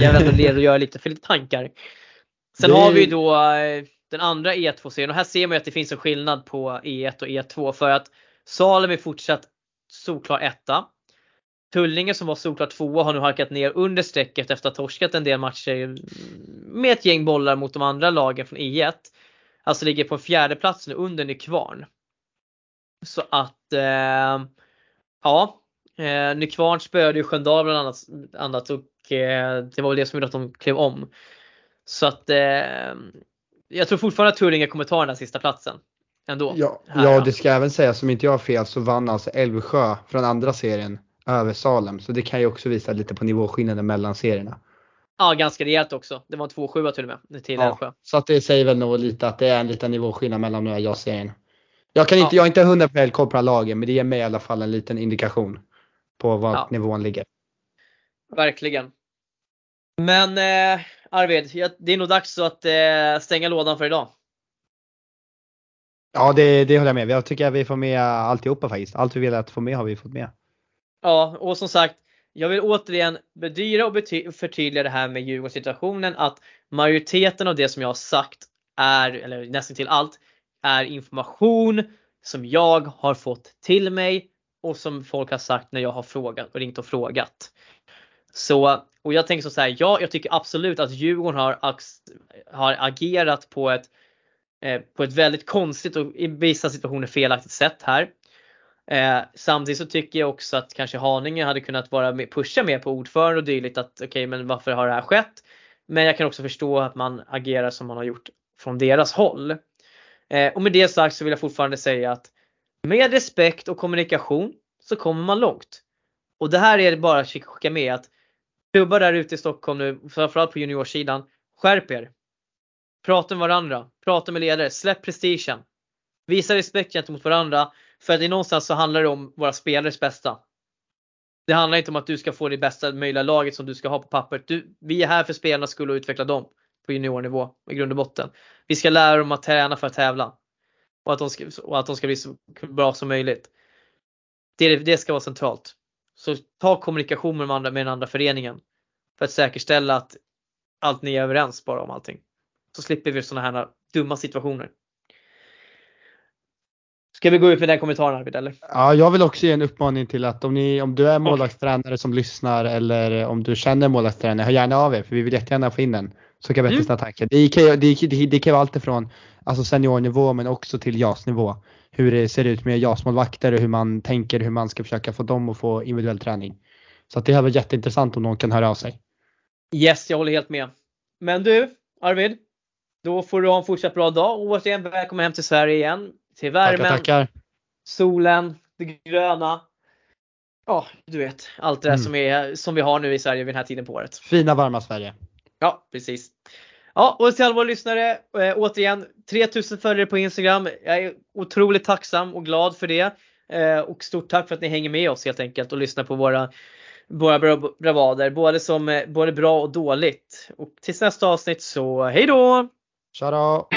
jag vill ändå leda göra lite för lite tankar. Sen Det- har vi då eh, den andra E2-serien och här ser man ju att det finns en skillnad på E1 och E2 för att Salem är fortsatt solklar etta. Tullinge som var solklar tvåa har nu halkat ner under strecket efter att ha torskat en del matcher med ett gäng bollar mot de andra lagen från E1. Alltså ligger på en fjärde plats nu under Nykvarn. Så att eh, ja, eh, Nykvarn spöade ju Sköndal bland annat, annat och eh, det var väl det som gjorde att de klev om. Så att eh, jag tror fortfarande att Tullinge kommer ta den här sista platsen. ändå. Ja, Här, ja, det ska även sägas, som inte jag har fel, så vann alltså Älvsjö från andra serien över Salem. Så det kan ju också visa lite på nivåskillnaden mellan serierna. Ja, ganska rejält också. Det var en 2-7 till och med till Älvsjö. Ja, så att det säger väl nog lite att det är en liten nivåskillnad mellan de här jag-serierna. Jag, kan inte, Ja. jag har inte hundra på koll på lagen, men det ger mig i alla fall en liten indikation på var Ja. nivån ligger. Verkligen. Men eh, Arvid, det är nog dags att eh, stänga lådan för idag. Ja, det, det håller jag med. Jag tycker att vi får med alltihopa faktiskt. Allt vi vill att få med har vi fått med. Ja, och som sagt, jag vill återigen bedyra och förtydliga det här med Djurgårdssituationen att majoriteten av det som jag har sagt är, eller nästan till allt, är information som jag har fått till mig och som folk har sagt när jag har frågat och ringt och frågat. Så, och jag tänker så här, ja, jag tycker absolut att Djurgården har, har agerat på ett, eh, på ett väldigt konstigt och i vissa situationer felaktigt sätt här. Eh, samtidigt så tycker jag också att kanske Haninge hade kunnat vara med, pusha mer på ordförande och dylikt att okej okay, men varför har det här skett? Men jag kan också förstå att man agerar som man har gjort från deras håll. Eh, och med det sagt så vill jag fortfarande säga att med respekt och kommunikation så kommer man långt. Och det här är det bara att skicka med att klubbar där ute i Stockholm nu, framförallt på juniorsidan, skärp er! Prata med varandra, prata med ledare, släpp prestigen. Visa respekt gentemot varandra för att i någonstans så handlar det om våra spelares bästa. Det handlar inte om att du ska få det bästa möjliga laget som du ska ha på pappret. Du, vi är här för spelarnas skull och utveckla dem på juniornivå i grund och botten. Vi ska lära dem att träna för att tävla. Och att de ska, och att de ska bli så bra som möjligt. Det, det ska vara centralt. Så ta kommunikation med den, andra, med den andra föreningen. För att säkerställa att allt ni är överens bara om allting. Så slipper vi sådana här dumma situationer. Ska vi gå ut med den kommentaren Arvid eller? Ja, jag vill också ge en uppmaning till att om, ni, om du är målvaktstränare som lyssnar eller om du känner målvaktstränare, hör gärna av er för vi vill jättegärna få in den. Så kan vi Mm. sina tankar. Det kan, det, det, det kan vara allt ifrån alltså seniornivå men också till JAS-nivå. Hur det ser ut med JAS-målvakter och hur man tänker hur man ska försöka få dem att få individuell träning. Så det här var jätteintressant om någon kan höra av sig. Yes, jag håller helt med. Men du Arvid, då får du ha en fortsatt bra dag och återigen välkommen hem till Sverige igen. Till värmen, Tackar, tackar. solen, det gröna. Ja, du vet allt det där Mm. som, är, som vi har nu i Sverige vid den här tiden på året. Fina varma Sverige. Ja, precis. Ja, och till alla våra lyssnare, eh, återigen 3000 följare på Instagram. Jag är otroligt tacksam och glad för det. Eh, och stort tack för att ni hänger med oss helt enkelt och lyssnar på våra, våra bravader. Både, som, eh, både bra och dåligt. Och tills nästa avsnitt så hej då! Tja då!